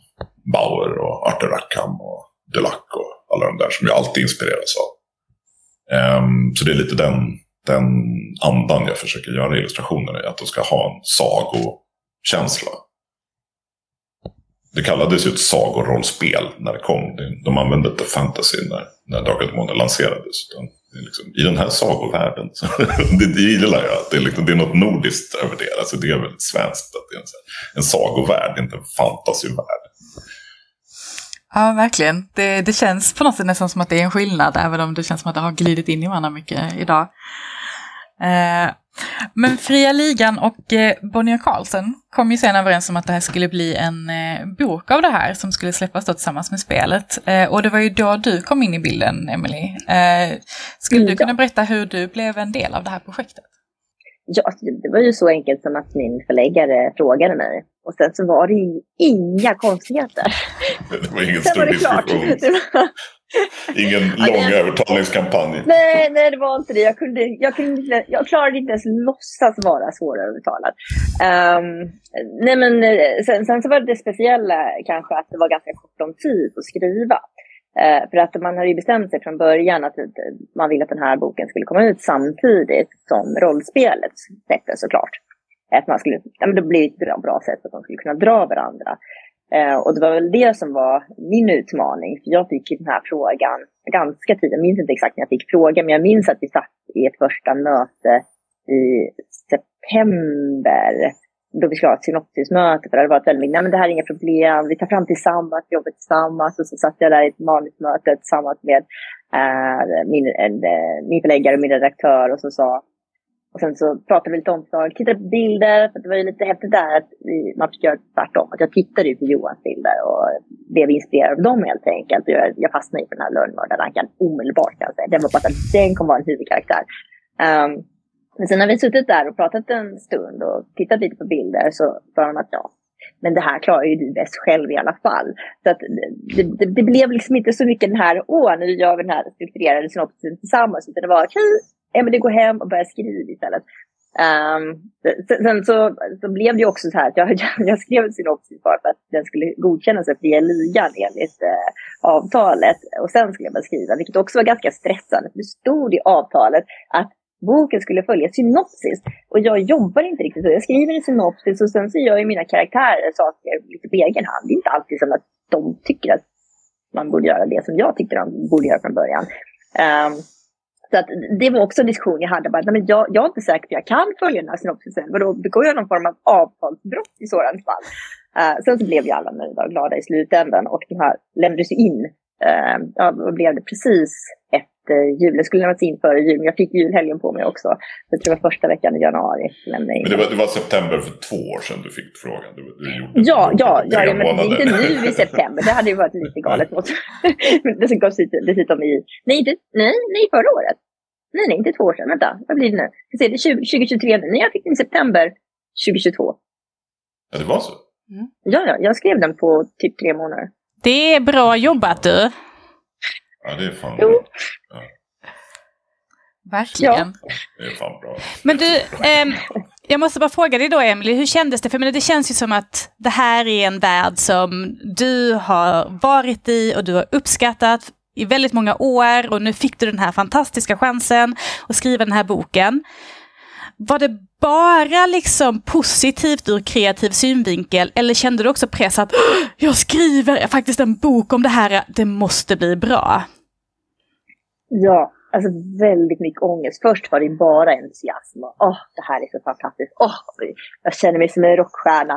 Bauer och Arthur Rackham och Delac och alla de där som jag alltid inspireras av. Um, så det är lite den, den andan jag försöker göra illustrationerna i, att de ska ha en sagokänsla. Det kallades ju ett sagorollspel när det kom. De använde inte fantasy när, när Drakar Demoner lanserades. Utan liksom, I den här sagovärlden, så, det, det gillar jag. Att det, är liksom, det är något nordiskt över det. Alltså, det är väldigt svenskt att det är en, en sagovärld, inte en fantasyvärld. Ja, verkligen. Det, det känns på något sätt nästan som att det är en skillnad, även om det känns som att det har glidit in i varandra mycket idag. Eh, men Fria Ligan och eh, Bonnier Carlsen kom ju sen överens om att det här skulle bli en eh, bok av det här som skulle släppas då tillsammans med spelet. Eh, och det var ju då du kom in i bilden, Emily. Skulle du kunna berätta hur du blev en del av det här projektet? Ja, alltså, det var ju så enkelt som att min förläggare frågade mig. Och sen så var det ju inga konstigheter. Det var ingen stor diskussion. Ingen lång ja, övertalningskampanj. Nej, nej, det var inte det. Jag, kunde, jag, kunde, jag klarade inte ens låtsas vara svårövertalad. Um, nej, men eh, sen, sen, så var det speciella kanske att det var ganska kort om tid att skriva. Uh, för att man hade ju bestämt sig från början att man ville att den här boken skulle komma ut samtidigt som rollspelet släpptes såklart. Att man skulle, ja, men det blir ett bra, bra sätt att de skulle kunna dra varandra. Eh, och det var väl det som var min utmaning. För jag fick den här frågan ganska tidigt. Jag minns inte exakt när jag fick frågan, men jag minns att vi satt i ett första möte i september. Då vi skulle ha ett synopsismöte. För det hade varit väldigt nej men det här är inga problem, vi tar fram tillsammans, vi jobbar tillsammans. Och så satt jag där i ett manusmöte tillsammans med eh, min, en, eh, min förläggare och min redaktör och så sa och sen så pratade vi lite omslag, tittade på bilder, för det var ju lite häftigt där att vi, man fick göra tvärtom. Att jag tittade ju på Johans bilder och blev inspirerad av dem helt enkelt. Och jag, jag fastnade ju på den här lönnmördarrankan omedelbart kan jag säga. Den var bara att den kommer vara en huvudkaraktär. Um, men sen när vi suttit där och pratat en stund och tittat lite på bilder så sa de att ja, men det här klarar ju du bäst själv i alla fall. Så att det, det, det blev liksom inte så mycket den här, åh, nu gör vi den här strukturerade synopsisen tillsammans, utan det var, okej, Nej, men det går hem och börja skriva istället. Um, sen så, så blev det ju också så här att jag, jag skrev en synopsis bara för att den skulle godkännas av fria ligan enligt eh, avtalet. Och sen skulle jag börja skriva, vilket också var ganska stressande. För det stod i avtalet att boken skulle följa synopsis. Och jag jobbar inte riktigt så. Jag skriver en synopsis och sen så gör ju mina karaktärer saker lite på egen hand. Det är inte alltid som att de tycker att man borde göra det som jag tyckte de borde göra från början. Um, så att det var också en diskussion jag hade. Bara, nej, men jag, jag är inte säker på att jag kan följa den här synopsisen. vadå, begår jag någon form av avtalsbrott i sådant fall. Uh, sen så blev ju alla nöjda och glada i slutändan och den här lämnades ju in. Uh, ja, vad blev det? Precis jul. Det skulle lämnats in före jul, men jag fick julhelgen på mig också. Jag tror det var första veckan i januari. Men det var, det var september för två år sedan du fick frågan? Du, du ja, ja, ja, ja, men inte nu i september. Det hade ju varit lite galet. det gavs ut dessutom i... Nej, inte, nej, nej, förra året. Nej, nej, inte två år sedan. Vänta, vad blir det nu? Jag ser, det 20, 2023 nu. Nej, jag fick den i september 2022. Ja, det var så? Mm. Ja, ja, jag skrev den på typ tre månader. Det är bra jobbat du. Ja, det är fan jo. bra. Ja. Verkligen. Ja. Det är fan bra. Men du, eh, jag måste bara fråga dig då Emily, hur kändes det? För men det känns ju som att det här är en värld som du har varit i och du har uppskattat i väldigt många år och nu fick du den här fantastiska chansen att skriva den här boken. Var det bara liksom positivt ur kreativ synvinkel eller kände du också press att jag skriver faktiskt en bok om det här, det måste bli bra? Ja, alltså väldigt mycket ångest. Först var det bara entusiasm. Åh, oh, det här är så fantastiskt. Åh, oh, jag känner mig som en rockstjärna.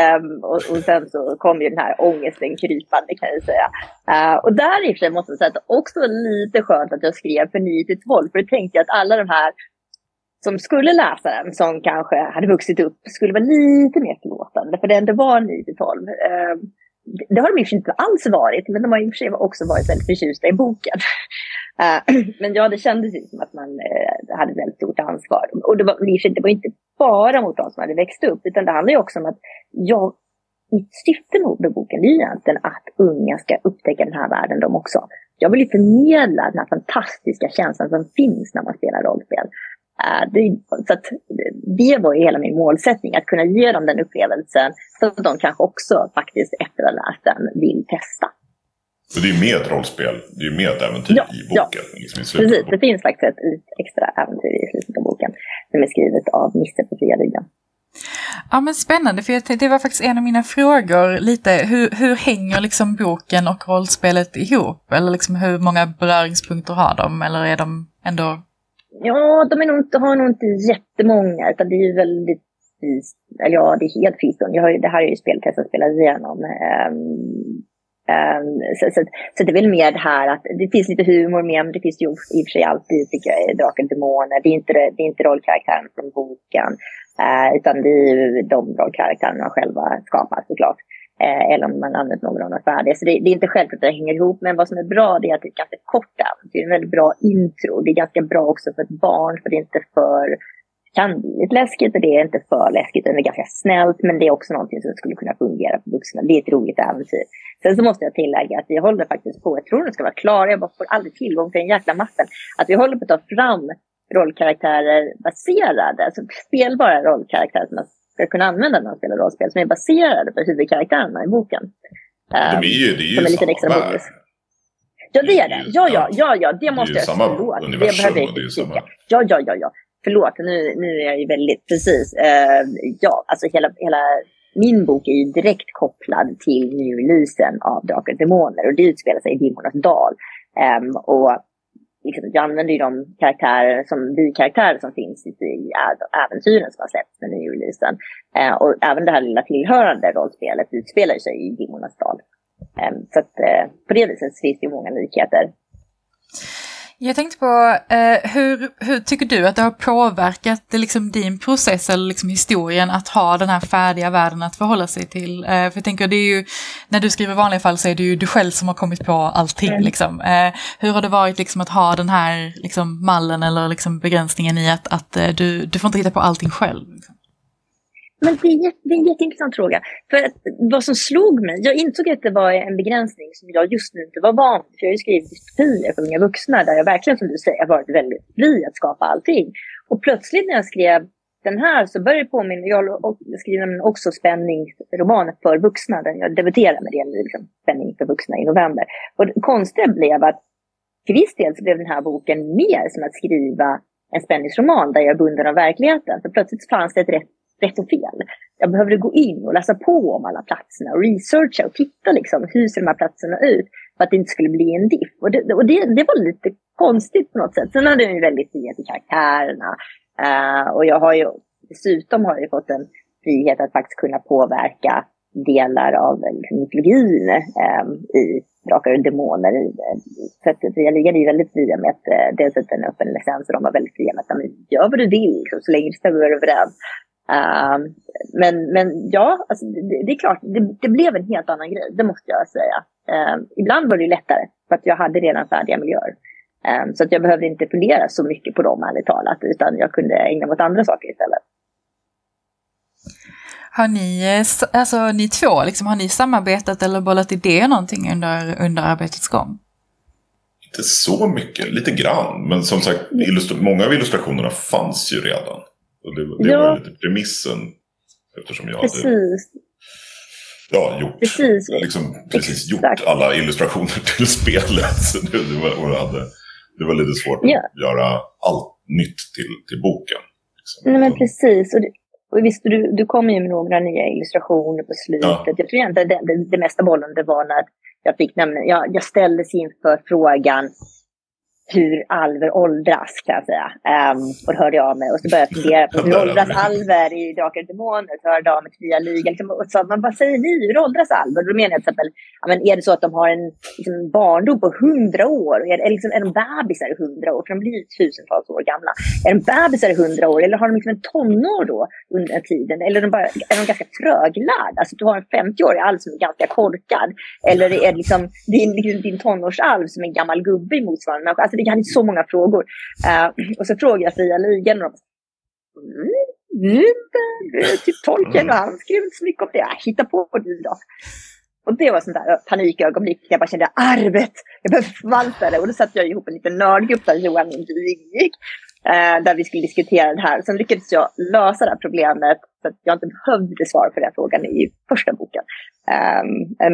Um, och, och, sen så kom ju den här ångesten krypande kan jag säga. Uh, och där i och för sig måste jag säga att det också var lite skönt att jag skrev för 9 till 12. För då tänkte jag att alla de här som skulle läsa den, som kanske hade vuxit upp, skulle vara lite mer förlåtande. För det ändå var 9 till 12. Um, ehm, det har de i och för sig inte alls varit, men de har i och för sig också varit väldigt förtjusta i boken. Eh, men ja, det kändes ju som att man eh, hade väldigt stort ansvar. Och det var, det var inte bara mot de som hade växt upp, utan det handlar ju också om att jag, mitt syfte med boken är egentligen att unga ska upptäcka den här världen de också. Jag vill ju förmedla den här fantastiska känslan som finns när man spelar rollspel. Eh, det, så att, det var ju hela min målsättning, att kunna ge dem den upplevelsen så att de kanske också faktiskt efter att ha läst den vill testa. Så det är med ett rollspel, det är med ett äventyr ja, i boken? Ja, liksom i precis. Det finns faktiskt ett extra äventyr i slutet av boken som är skrivet av Nisse på fria ryggen. Ja men spännande, för det var faktiskt en av mina frågor lite. Hur, hur hänger liksom boken och rollspelet ihop? Eller liksom hur många beröringspunkter har de? Eller är de ändå... Ja, de är nog inte, har nog inte jättemånga, utan det är ju väldigt eller ja, det är helt fristående. Det här är ju speltestet spelat igenom. Um, Um, Ehm, så, så, så, det är väl mer det här att det finns lite humor med, men det finns ju i och för sig alltid, tycker jag, Draken och Demoner. Det är inte, det är inte rollkaraktären från boken, uh, utan det är ju de rollkaraktärerna man själva skapar såklart. Uh, eller om man använder någon av de färdiga. Så det, det, är inte självklart att det hänger ihop, men vad som är bra det är att det är ganska kort Det är en väldigt bra intro. Det är ganska bra också för ett barn, för det är inte för kan bli lite läskigt och det är inte för läskigt. Det är ganska snällt men det är också någonting som skulle kunna fungera för vuxna. Det är ett roligt äventyr. Sen så måste jag tillägga att vi håller faktiskt på, jag tror den ska vara klar, jag bara får aldrig tillgång till den jäkla mappen. Att vi håller på att ta fram rollkaraktärer baserade, alltså spelbara rollkaraktärer som man ska kunna använda när man spelar rollspel, som är baserade på huvudkaraktärerna i boken. De är ju, det är ju som extra bonus. Ja, det är det. Ja, ja, ja, ja, det måste det är jag samma universum det det är samma... Ja, ja, ja, ja förlåt, nu, nu är jag ju väldigt precis. Uh, ja, alltså hela, hela min bok är ju direkt kopplad till nyreleasen av Drakar och Demoner och det utspelar sig i Dimmornas dal. Um, och liksom, jag använder ju de karaktärer som bikaraktärer som finns i, i äventyren som har släppts med nyreleasen. Uh, och även det här lilla tillhörande rollspelet utspelar sig i Dimmornas dal. Um, så att uh, på det viset finns det ju många likheter. Jag tänkte på, eh, hur, hur tycker du att det har påverkat liksom, din process eller liksom, historien att ha den här färdiga världen att förhålla sig till? Eh, för jag tänker, det är ju, när du skriver vanliga fall så är det ju du själv som har kommit på allting. Mm. Liksom. Eh, hur har det varit liksom, att ha den här liksom, mallen eller liksom, begränsningen i att, att eh, du, du får inte hitta på allting själv? Liksom? Men det är, det är en jätteintressant fråga. För att, vad som slog mig, jag insåg att det var en begränsning som jag just nu inte var van vid. För jag har ju skrivit dystopier för unga vuxna där jag verkligen, som du säger, har varit väldigt fri att skapa allting. Och plötsligt när jag skrev den här så började det påminna, jag skriver också spänningsromaner för vuxna. Den jag debuterade med det, liksom, spänning för vuxna i november. Och det konstiga blev att till viss del så blev den här boken mer som att skriva en spänningsroman där jag är bunden av verkligheten. För plötsligt fanns det ett rätt rätt och fel. Jag behövde gå in och läsa på om alla platserna och researcha och titta liksom, hur ser de här platserna ut för att det inte skulle bli en diff. Och det, och det, det var lite konstigt på något sätt. Sen hade jag ju väldigt frihet i karaktärerna. Uh, och jag har ju dessutom har jag fått en frihet att faktiskt kunna påverka delar av liksom, mytologin eh, i Drakar och Demoner. Så att Fria Ligan är väldigt fria med att eh, dels att den är öppen licens och de var väldigt fria med att gör vad du vill liksom, så länge du stämmer överens. Uh, men, men ja, alltså, det, det, är klart, det, det, blev en helt annan grej, det måste jag säga. Uh, ibland var det lättare, för att jag hade redan färdiga miljöer. Um, så att jag behövde inte fundera så mycket på dem, ärligt talat, utan jag kunde ägna mig åt andra saker istället. Har ni, alltså ni två, liksom, har ni samarbetat eller bollat idéer någonting under, under arbetets gång? Inte så mycket, lite grann. Men som sagt, många av illustrationerna fanns ju redan. Och det, det ja. var lite premissen. Eftersom jag precis. hade ja, gjort, precis. Liksom, precis gjort alla illustrationer till spelet. Så det, det, var, och hade, det var lite svårt ja. att göra allt nytt till, till boken. Liksom. Nej, men precis. Och, det, och visst, du, du kom ju med några nya illustrationer på slutet. Ja. Jag tror egentligen det, det, det mesta bollen det var när jag fick nämligen, jag, jag ställdes inför frågan hur alver åldras kan jag säga. Um, och då hörde jag av mig och så började jag fundera på hur åldras alver i Drakar och Demoner? Så hörde jag av mig till Fria Ligan. Liksom, och så, men vad säger ni? Hur åldras alver? Då menar jag till exempel, ja, men är det så att de har en liksom, barndom på hundra år? Är, är, liksom, är de bebisar i hundra år? För de blir tusentals år gamla. Är de bebisar i hundra år? Eller har de liksom en tonår då under tiden? Eller är de, bara, är de ganska tröglärda? Alltså du har en 50-årig alv som är ganska korkad. Eller är det liksom din, din, din tonårsalv som är en gammal gubbe i motsvarande människa? Alltså, jag hade så många frågor. Uh, och så frågade jag Fria Ligan och de mm, mm, eh, typ tolken och han skrev inte så mycket om det. Jag ah, hittar på du då. Och det var sånt där panikögonblick. Jag bara kände arvet, jag behöver förvalta det. Och då satte jag ihop en liten nördgrupp där Johan inte ingick. Eh, där vi skulle diskutera det här. Sen lyckades jag lösa det här problemet så jag inte behövde svara på den frågan i första boken. Um,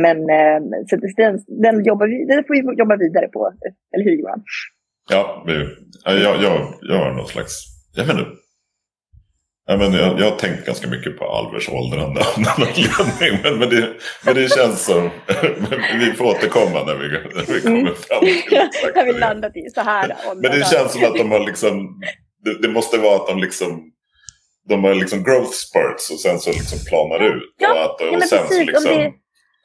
men uh, så den, den, jobbar vi, den får vi jobba vidare på, eller hur Johan? Ja, jag, jag, jag har någon slags, jag vet inte. Ja, men jag, jag har tänkt ganska mycket på Alvers åldrande av någon anledning. Men, men, det, men det känns som, vi får återkomma när vi, när vi kommer fram till exakt När vi landat i så här Men det känns som att de har liksom, det, det måste vara att de liksom de har liksom growth spurts och sen så liksom planar ut. Ja, och, att, och ja, men sen precis. Så liksom, det,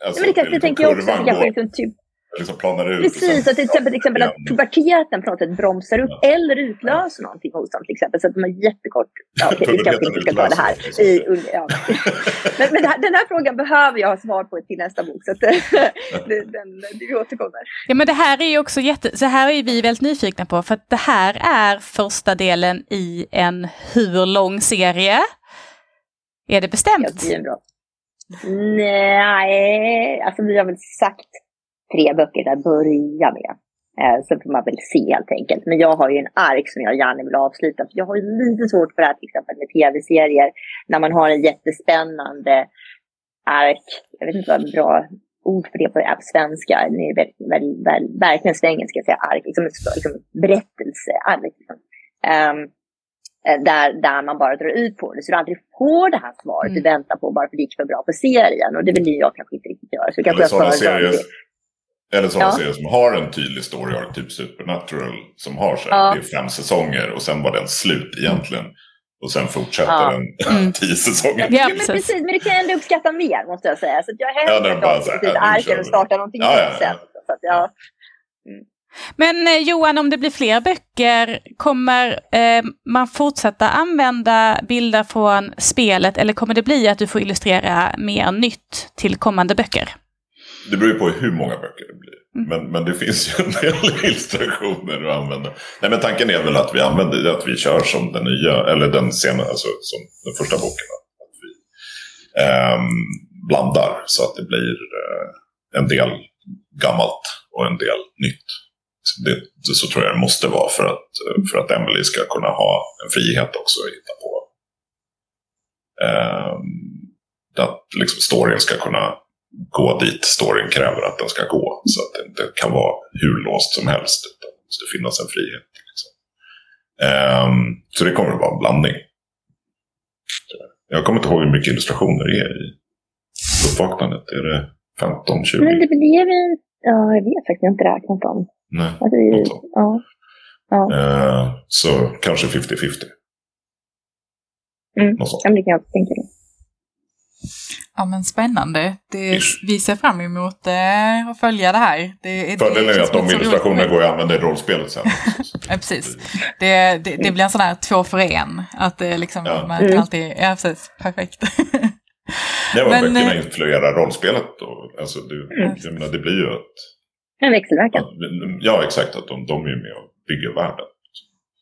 alltså, ja, men det, det, det tänker jag också. Kanske liksom typ liksom planar ut. Precis, att till exempel, till exempel att puberteten på något sätt bromsar upp ja. eller utlöser ja. någonting hos dem till exempel. Så att de har jättekort... Ja, okay, vi kanske inte ska ta det här. I, ja. men, men här, den här frågan behöver jag ha svar på till nästa bok. Så att, den, den, vi återkommer. Ja men det här är ju också jätte... Så här är vi väldigt nyfikna på. För att det här är första delen i en hur lång serie? Är det bestämt? Ja, det är bra. Nej, alltså vi har väl sagt tre böcker att börja med. Eh, så får man väl se helt enkelt. Men jag har ju en ark som jag gärna vill avsluta. För jag har ju lite svårt för det här till exempel med tv-serier. När man har en jättespännande ark. Jag vet inte vad bra ord för det på, svenska. Det är väl, väl, väl, verkligen svengelska säga ark. Liksom, liksom berättelse. Ark, liksom. Um, där, där man bara drar ut på det. Så du aldrig får det här svaret mm. du väntar på bara för att det gick för bra på serien. Och det vill jag kanske inte riktigt göra. Så kanske jag serier, eller sådana ja. serier som har en tydlig story arc, typ Supernatural, som har så ja. det är fem säsonger och sen var den slut egentligen. Och sen fortsätter ja. den mm. tio säsonger. Ja, men precis. Men det kan jag ändå uppskatta mer, måste jag säga. Så jag hellre ja, bara så här, och startar någonting ja, nytt sen. Så att, ja. Mm. Men eh, Johan, om det blir fler böcker, kommer eh, man fortsätta använda bilder från spelet eller kommer det bli att du får illustrera mer nytt till kommande böcker? Det beror ju på hur många böcker det blir. Mm. Men, men det finns ju en del illustrationer att använda. Nej, men tanken är väl att vi använder att vi kör som den nya, eller den senare, alltså som den första boken. Att vi eh, blandar så att det blir eh, en del gammalt och en del nytt. Det, det, så tror jag det måste vara för att, för att Emily ska kunna ha en frihet också att hitta på. Eh, att liksom storyn ska kunna gå dit storyn kräver att den ska gå. Så att det inte kan vara hur låst som helst. Utan det måste finnas en frihet. Liksom. Um, så det kommer att vara en blandning. Jag kommer inte ihåg hur mycket illustrationer det är i uppvaknandet. Är det 15, 20? Men det blev en... Ja, jag vet faktiskt. Jag har inte räknat dem. Nej, alltså, ja. ja. Uh, så kanske 50-50. Mm, ja, det kan jag tänka mig. Ja men spännande. Det, vi ser fram emot eh, att följa det här. Det, Fördelen är att de illustrationerna går att använda i rollspelet sen. ja, precis. Det, det, det, blir en sån här två för en. Att det liksom, ja. man kan alltid, ja precis, perfekt. Det var men, böckerna eh, influerar rollspelet. Och, alltså, det, mm. jag menar, det blir ju ett... En växelverkan. Ja, exakt. Att de, de är med och bygger världen.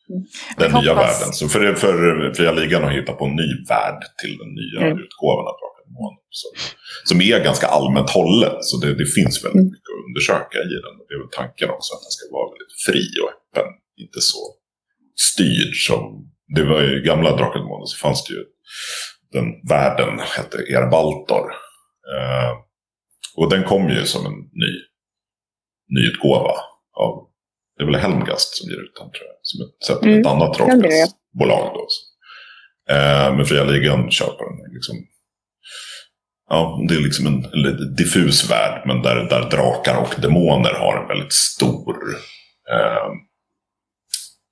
Mm. Den nya hoppas... världen. Så för, för Fria Ligan har hittat på en ny värld till den nya mm. utgåvan av så, som är ganska allmänt hållen. Så det, det finns väldigt mm. mycket att undersöka i den. Det är väl tanken också att den ska vara väldigt fri och öppen. Inte så styrd som... Det var i gamla Drakar och så fanns det ju den världen hette Erbaltor. Eh, och den kom ju som en ny nyutgåva av, det är väl Helmgast som ger ut den tror jag. Som ett, mm. ett annat rollspelsbolag då. Eh, men Fria Ligan köper den liksom Ja, det är liksom en, en diffus värld, men där, där drakar och demoner har en väldigt stor... Eh,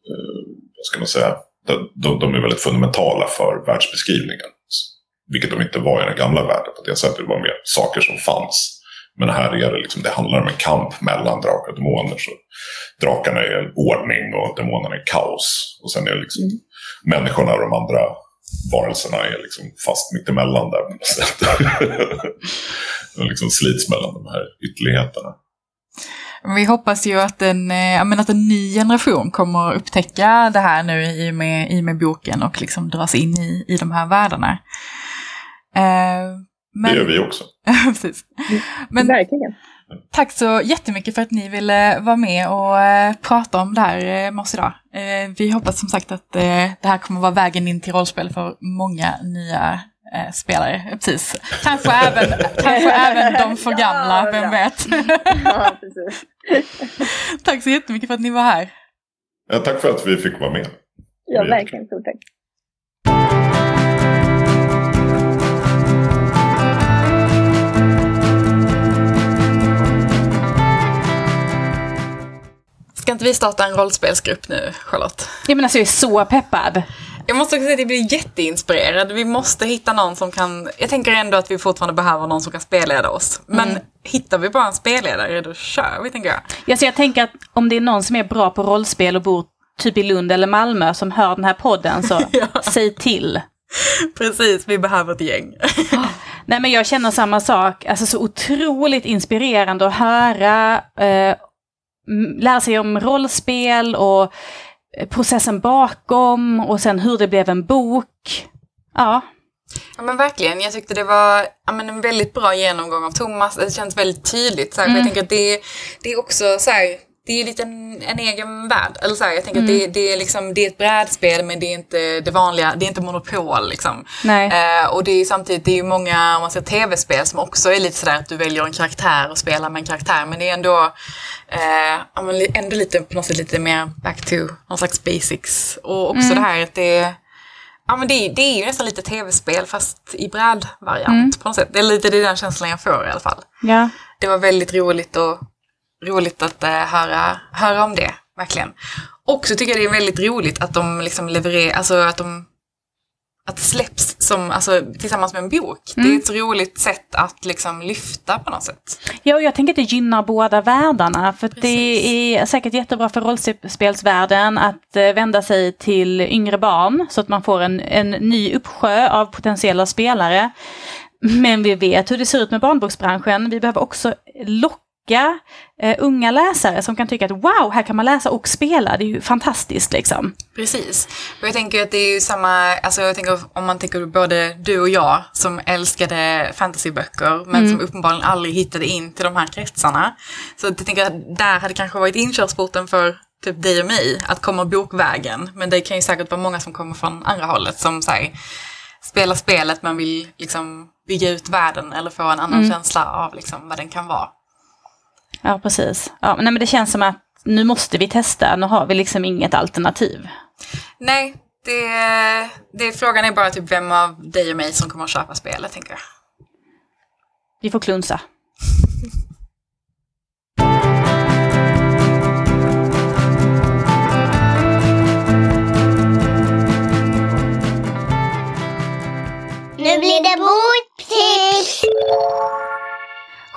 eh, vad ska man säga? De, de, är väldigt fundamentala för världsbeskrivningen. Vilket de inte var i den gamla världen. På det sättet det var mer saker som fanns. Men här är det liksom, det handlar om en kamp mellan drakar och demoner. Så drakarna är ordning och demonerna är kaos. Och sen är det liksom mm. människorna och de andra varelserna är liksom fast mittemellan där på något sätt. de liksom slits mellan de här ytterligheterna. Vi hoppas ju att en, eh, att en ny generation kommer upptäcka det här nu i och med, i och med boken och liksom dras in i, i de här världarna. Eh, men... Det gör vi också. Precis. Men, Verkligen. Tack så jättemycket för att ni ville vara med och eh, prata om det här med oss idag. Vi hoppas som sagt att det här kommer vara vägen in till rollspel för många nya spelare. Precis. Kanske även, kanske även de för gamla, vem vet. Ja, tack så jättemycket för att ni var här. Ja, tack för att vi fick vara med. Ja, verkligen. Stort tack. Ska inte vi starta en rollspelsgrupp nu, Charlotte? Ja, men alltså, jag är så peppad. Jag måste också säga att jag blir jätteinspirerad. Vi måste hitta någon som kan... Jag tänker ändå att vi fortfarande behöver någon som kan spelleda oss. Men mm. hittar vi bara en spelledare, då kör vi, tänker jag. Ja, så jag tänker att om det är någon som är bra på rollspel och bor typ i Lund eller Malmö som hör den här podden, så ja. säg till. Precis, vi behöver ett gäng. Nej men jag känner samma sak, alltså så otroligt inspirerande att höra, eh, lära sig om rollspel och processen bakom och sen hur det blev en bok. Ja. Ja men verkligen, jag tyckte det var ja, men en väldigt bra genomgång av Thomas. Det känns väldigt tydligt. Så här, mm. Jag tänker att det, det är också så här, det är lite en, en egen värld. Eller så här, jag tänker mm. att det, det, är liksom, det är ett brädspel men det är inte det vanliga, det är inte monopol liksom. Eh, och det är samtidigt, det är många, om man ser tv-spel som också är lite sådär att du väljer en karaktär och spelar med en karaktär. Men det är ändå, eh, ändå lite på något sätt lite mer back to någon slags basics. Och också mm. det här att det Ja men det, det är ju nästan lite tv-spel fast i brädvariant mm. på något sätt. Det är lite det är den känslan jag får i alla fall. Ja. Det var väldigt roligt och roligt att uh, höra, höra om det, verkligen. Och så tycker jag det är väldigt roligt att de liksom levererar, alltså att de att det släpps som, alltså, tillsammans med en bok. Mm. Det är ett roligt sätt att liksom lyfta på något sätt. Ja, och jag tänker att det gynnar båda världarna. För det är säkert jättebra för rollspelsvärlden att eh, vända sig till yngre barn så att man får en, en ny uppsjö av potentiella spelare. Men vi vet hur det ser ut med barnboksbranschen. Vi behöver också locka locka eh, unga läsare som kan tycka att wow, här kan man läsa och spela, det är ju fantastiskt liksom. Precis. Och jag tänker att det är ju samma, alltså jag tänker om man tänker både du och jag som älskade fantasyböcker men mm. som uppenbarligen aldrig hittade in till de här kretsarna. Så jag tänker att där hade kanske varit inkörsporten för typ dig och mig att komma bokvägen. Men det kan ju säkert vara många som kommer från andra hållet som säger spelar spelet men vill liksom bygga ut världen eller få en annan mm. känsla av liksom vad den kan vara. Ja, precis. Ja, nej, men det känns som att nu måste vi testa, nu har vi liksom inget alternativ. Nej, det, det, frågan är bara typ vem av dig och mig som kommer att köpa spelet, tänker jag. Vi får klunsa. Nu blir det boktips!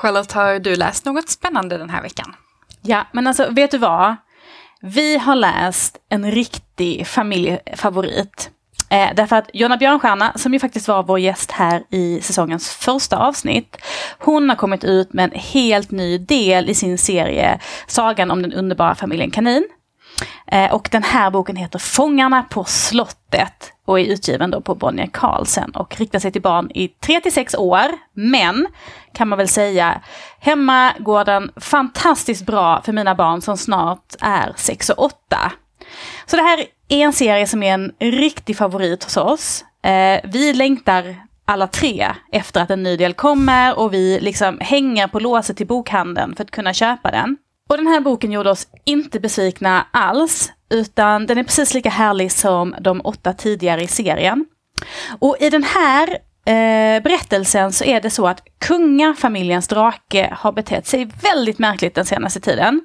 Charlotte, har du läst något spännande den här veckan? Ja, men alltså vet du vad? Vi har läst en riktig familjefavorit. Eh, därför att Jonna Björnstjärna, som ju faktiskt var vår gäst här i säsongens första avsnitt, hon har kommit ut med en helt ny del i sin serie Sagan om den underbara familjen Kanin. Eh, och den här boken heter Fångarna på slottet och är utgiven då på Bonnier Carlsen och riktar sig till barn i 3 till 6 år. Men kan man väl säga, hemma går den fantastiskt bra för mina barn som snart är 6 och 8. Så det här är en serie som är en riktig favorit hos oss. Eh, vi längtar alla tre efter att en ny del kommer och vi liksom hänger på låset till bokhandeln för att kunna köpa den. Och den här boken gjorde oss inte besvikna alls, utan den är precis lika härlig som de åtta tidigare i serien. Och i den här eh, berättelsen så är det så att kungafamiljens drake har betett sig väldigt märkligt den senaste tiden.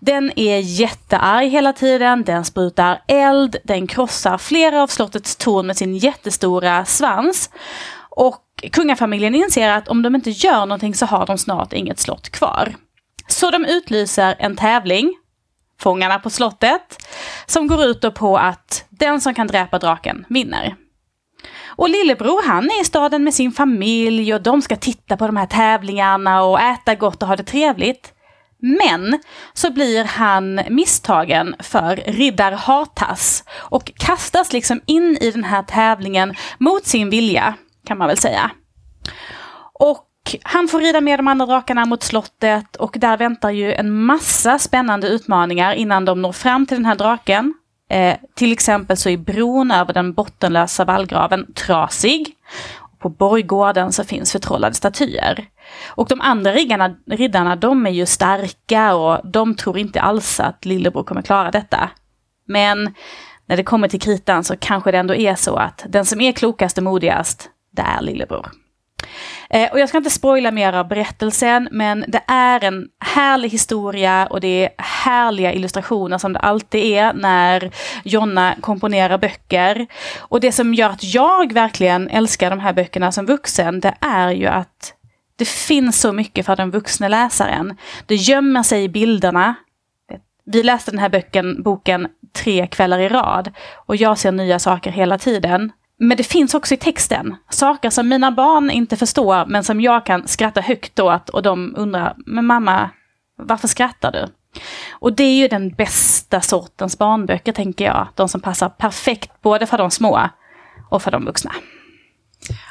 Den är jättearg hela tiden, den sprutar eld, den krossar flera av slottets torn med sin jättestora svans. Och kungafamiljen inser att om de inte gör någonting så har de snart inget slott kvar. Så de utlyser en tävling, Fångarna på slottet, som går ut på att den som kan dräpa draken vinner. Och lillebror han är i staden med sin familj och de ska titta på de här tävlingarna och äta gott och ha det trevligt. Men så blir han misstagen för riddar Hartas och kastas liksom in i den här tävlingen mot sin vilja, kan man väl säga. Och han får rida med de andra drakarna mot slottet och där väntar ju en massa spännande utmaningar innan de når fram till den här draken. Eh, till exempel så är bron över den bottenlösa vallgraven trasig. På borggården så finns förtrollade statyer. Och de andra riggarna, riddarna, de är ju starka och de tror inte alls att lillebror kommer klara detta. Men när det kommer till kritan så kanske det ändå är så att den som är klokast och modigast, det är lillebror. Eh, och jag ska inte spoila mer av berättelsen, men det är en härlig historia och det är härliga illustrationer som det alltid är när Jonna komponerar böcker. Och det som gör att jag verkligen älskar de här böckerna som vuxen, det är ju att det finns så mycket för den vuxna läsaren. Det gömmer sig i bilderna. Vi läste den här böcken, boken tre kvällar i rad och jag ser nya saker hela tiden. Men det finns också i texten saker som mina barn inte förstår men som jag kan skratta högt åt och de undrar, men mamma, varför skrattar du? Och det är ju den bästa sortens barnböcker tänker jag. De som passar perfekt både för de små och för de vuxna.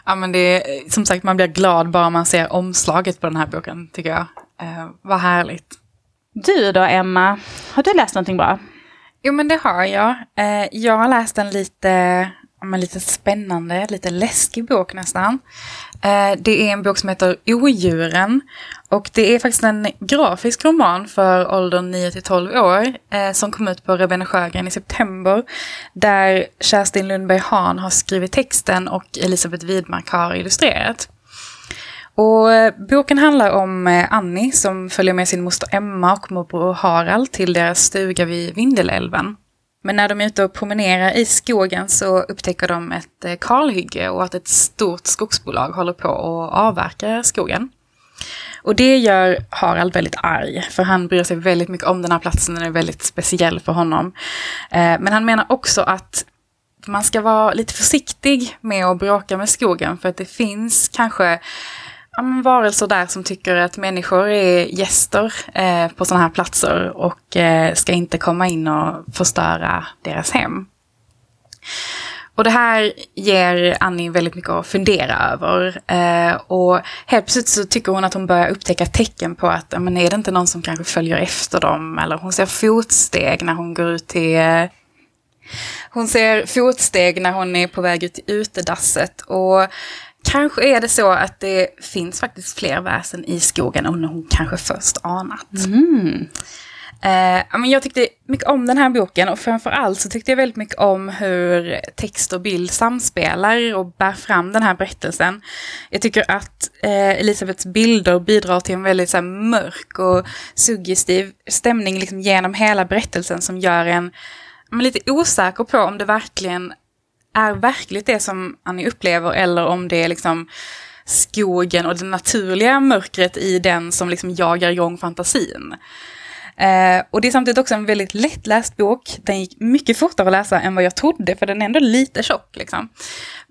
Ja men det är som sagt man blir glad bara man ser omslaget på den här boken tycker jag. Eh, vad härligt. Du då Emma, har du läst någonting bra? Jo men det har jag. Eh, jag har läst en lite men, lite spännande, lite läskig bok nästan. Eh, det är en bok som heter Odjuren. Och det är faktiskt en grafisk roman för åldern 9 till 12 år eh, som kom ut på Rebene Sjögren i september. Där Kerstin Lundberg Hahn har skrivit texten och Elisabeth Widmark har illustrerat. Och eh, boken handlar om Annie som följer med sin moster Emma och morbror Harald till deras stuga vid Vindelälven. Men när de är ute och promenerar i skogen så upptäcker de ett eh, kalhygge och att ett stort skogsbolag håller på att avverka skogen. Och det gör Harald väldigt arg, för han bryr sig väldigt mycket om den här platsen, den är väldigt speciell för honom. Eh, men han menar också att man ska vara lite försiktig med att bråka med skogen, för att det finns kanske varelser där som tycker att människor är gäster eh, på sådana här platser och eh, ska inte komma in och förstöra deras hem. Och det här ger Annie väldigt mycket att fundera över. Eh, och helt plötsligt så tycker hon att hon börjar upptäcka tecken på att, men är det inte någon som kanske följer efter dem? Eller hon ser fotsteg när hon går ut till hon ser fotsteg när hon är på väg ut till utedasset. Och Kanske är det så att det finns faktiskt fler väsen i skogen än hon kanske först anat. Mm. Eh, men jag tyckte mycket om den här boken och framförallt så tyckte jag väldigt mycket om hur text och bild samspelar och bär fram den här berättelsen. Jag tycker att eh, Elisabeths bilder bidrar till en väldigt så här, mörk och suggestiv stämning liksom, genom hela berättelsen som gör en men, lite osäker på om det verkligen är verkligt det som Annie upplever eller om det är liksom skogen och det naturliga mörkret i den som liksom jagar igång fantasin. Eh, och det är samtidigt också en väldigt lättläst bok. Den gick mycket fortare att läsa än vad jag trodde, för den är ändå lite tjock. Liksom.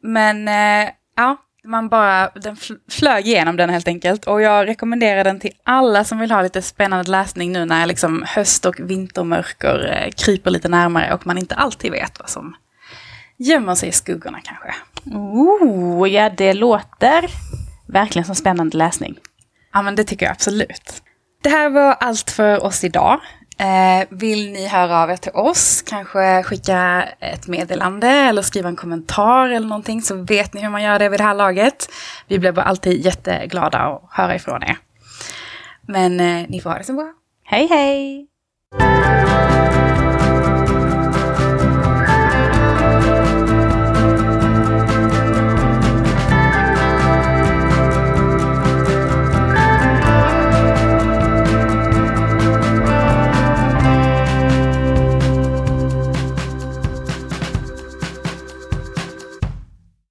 Men eh, ja, man bara, den flög igenom den helt enkelt. Och jag rekommenderar den till alla som vill ha lite spännande läsning nu när liksom höst och vintermörker eh, kryper lite närmare och man inte alltid vet vad som gömmer sig i skuggorna kanske. Oh, ja det låter verkligen som spännande läsning. Ja men det tycker jag absolut. Det här var allt för oss idag. Eh, vill ni höra av er till oss, kanske skicka ett meddelande eller skriva en kommentar eller någonting så vet ni hur man gör det vid det här laget. Vi blir bara alltid jätteglada att höra ifrån er. Men eh, ni får ha det så bra. Hej hej!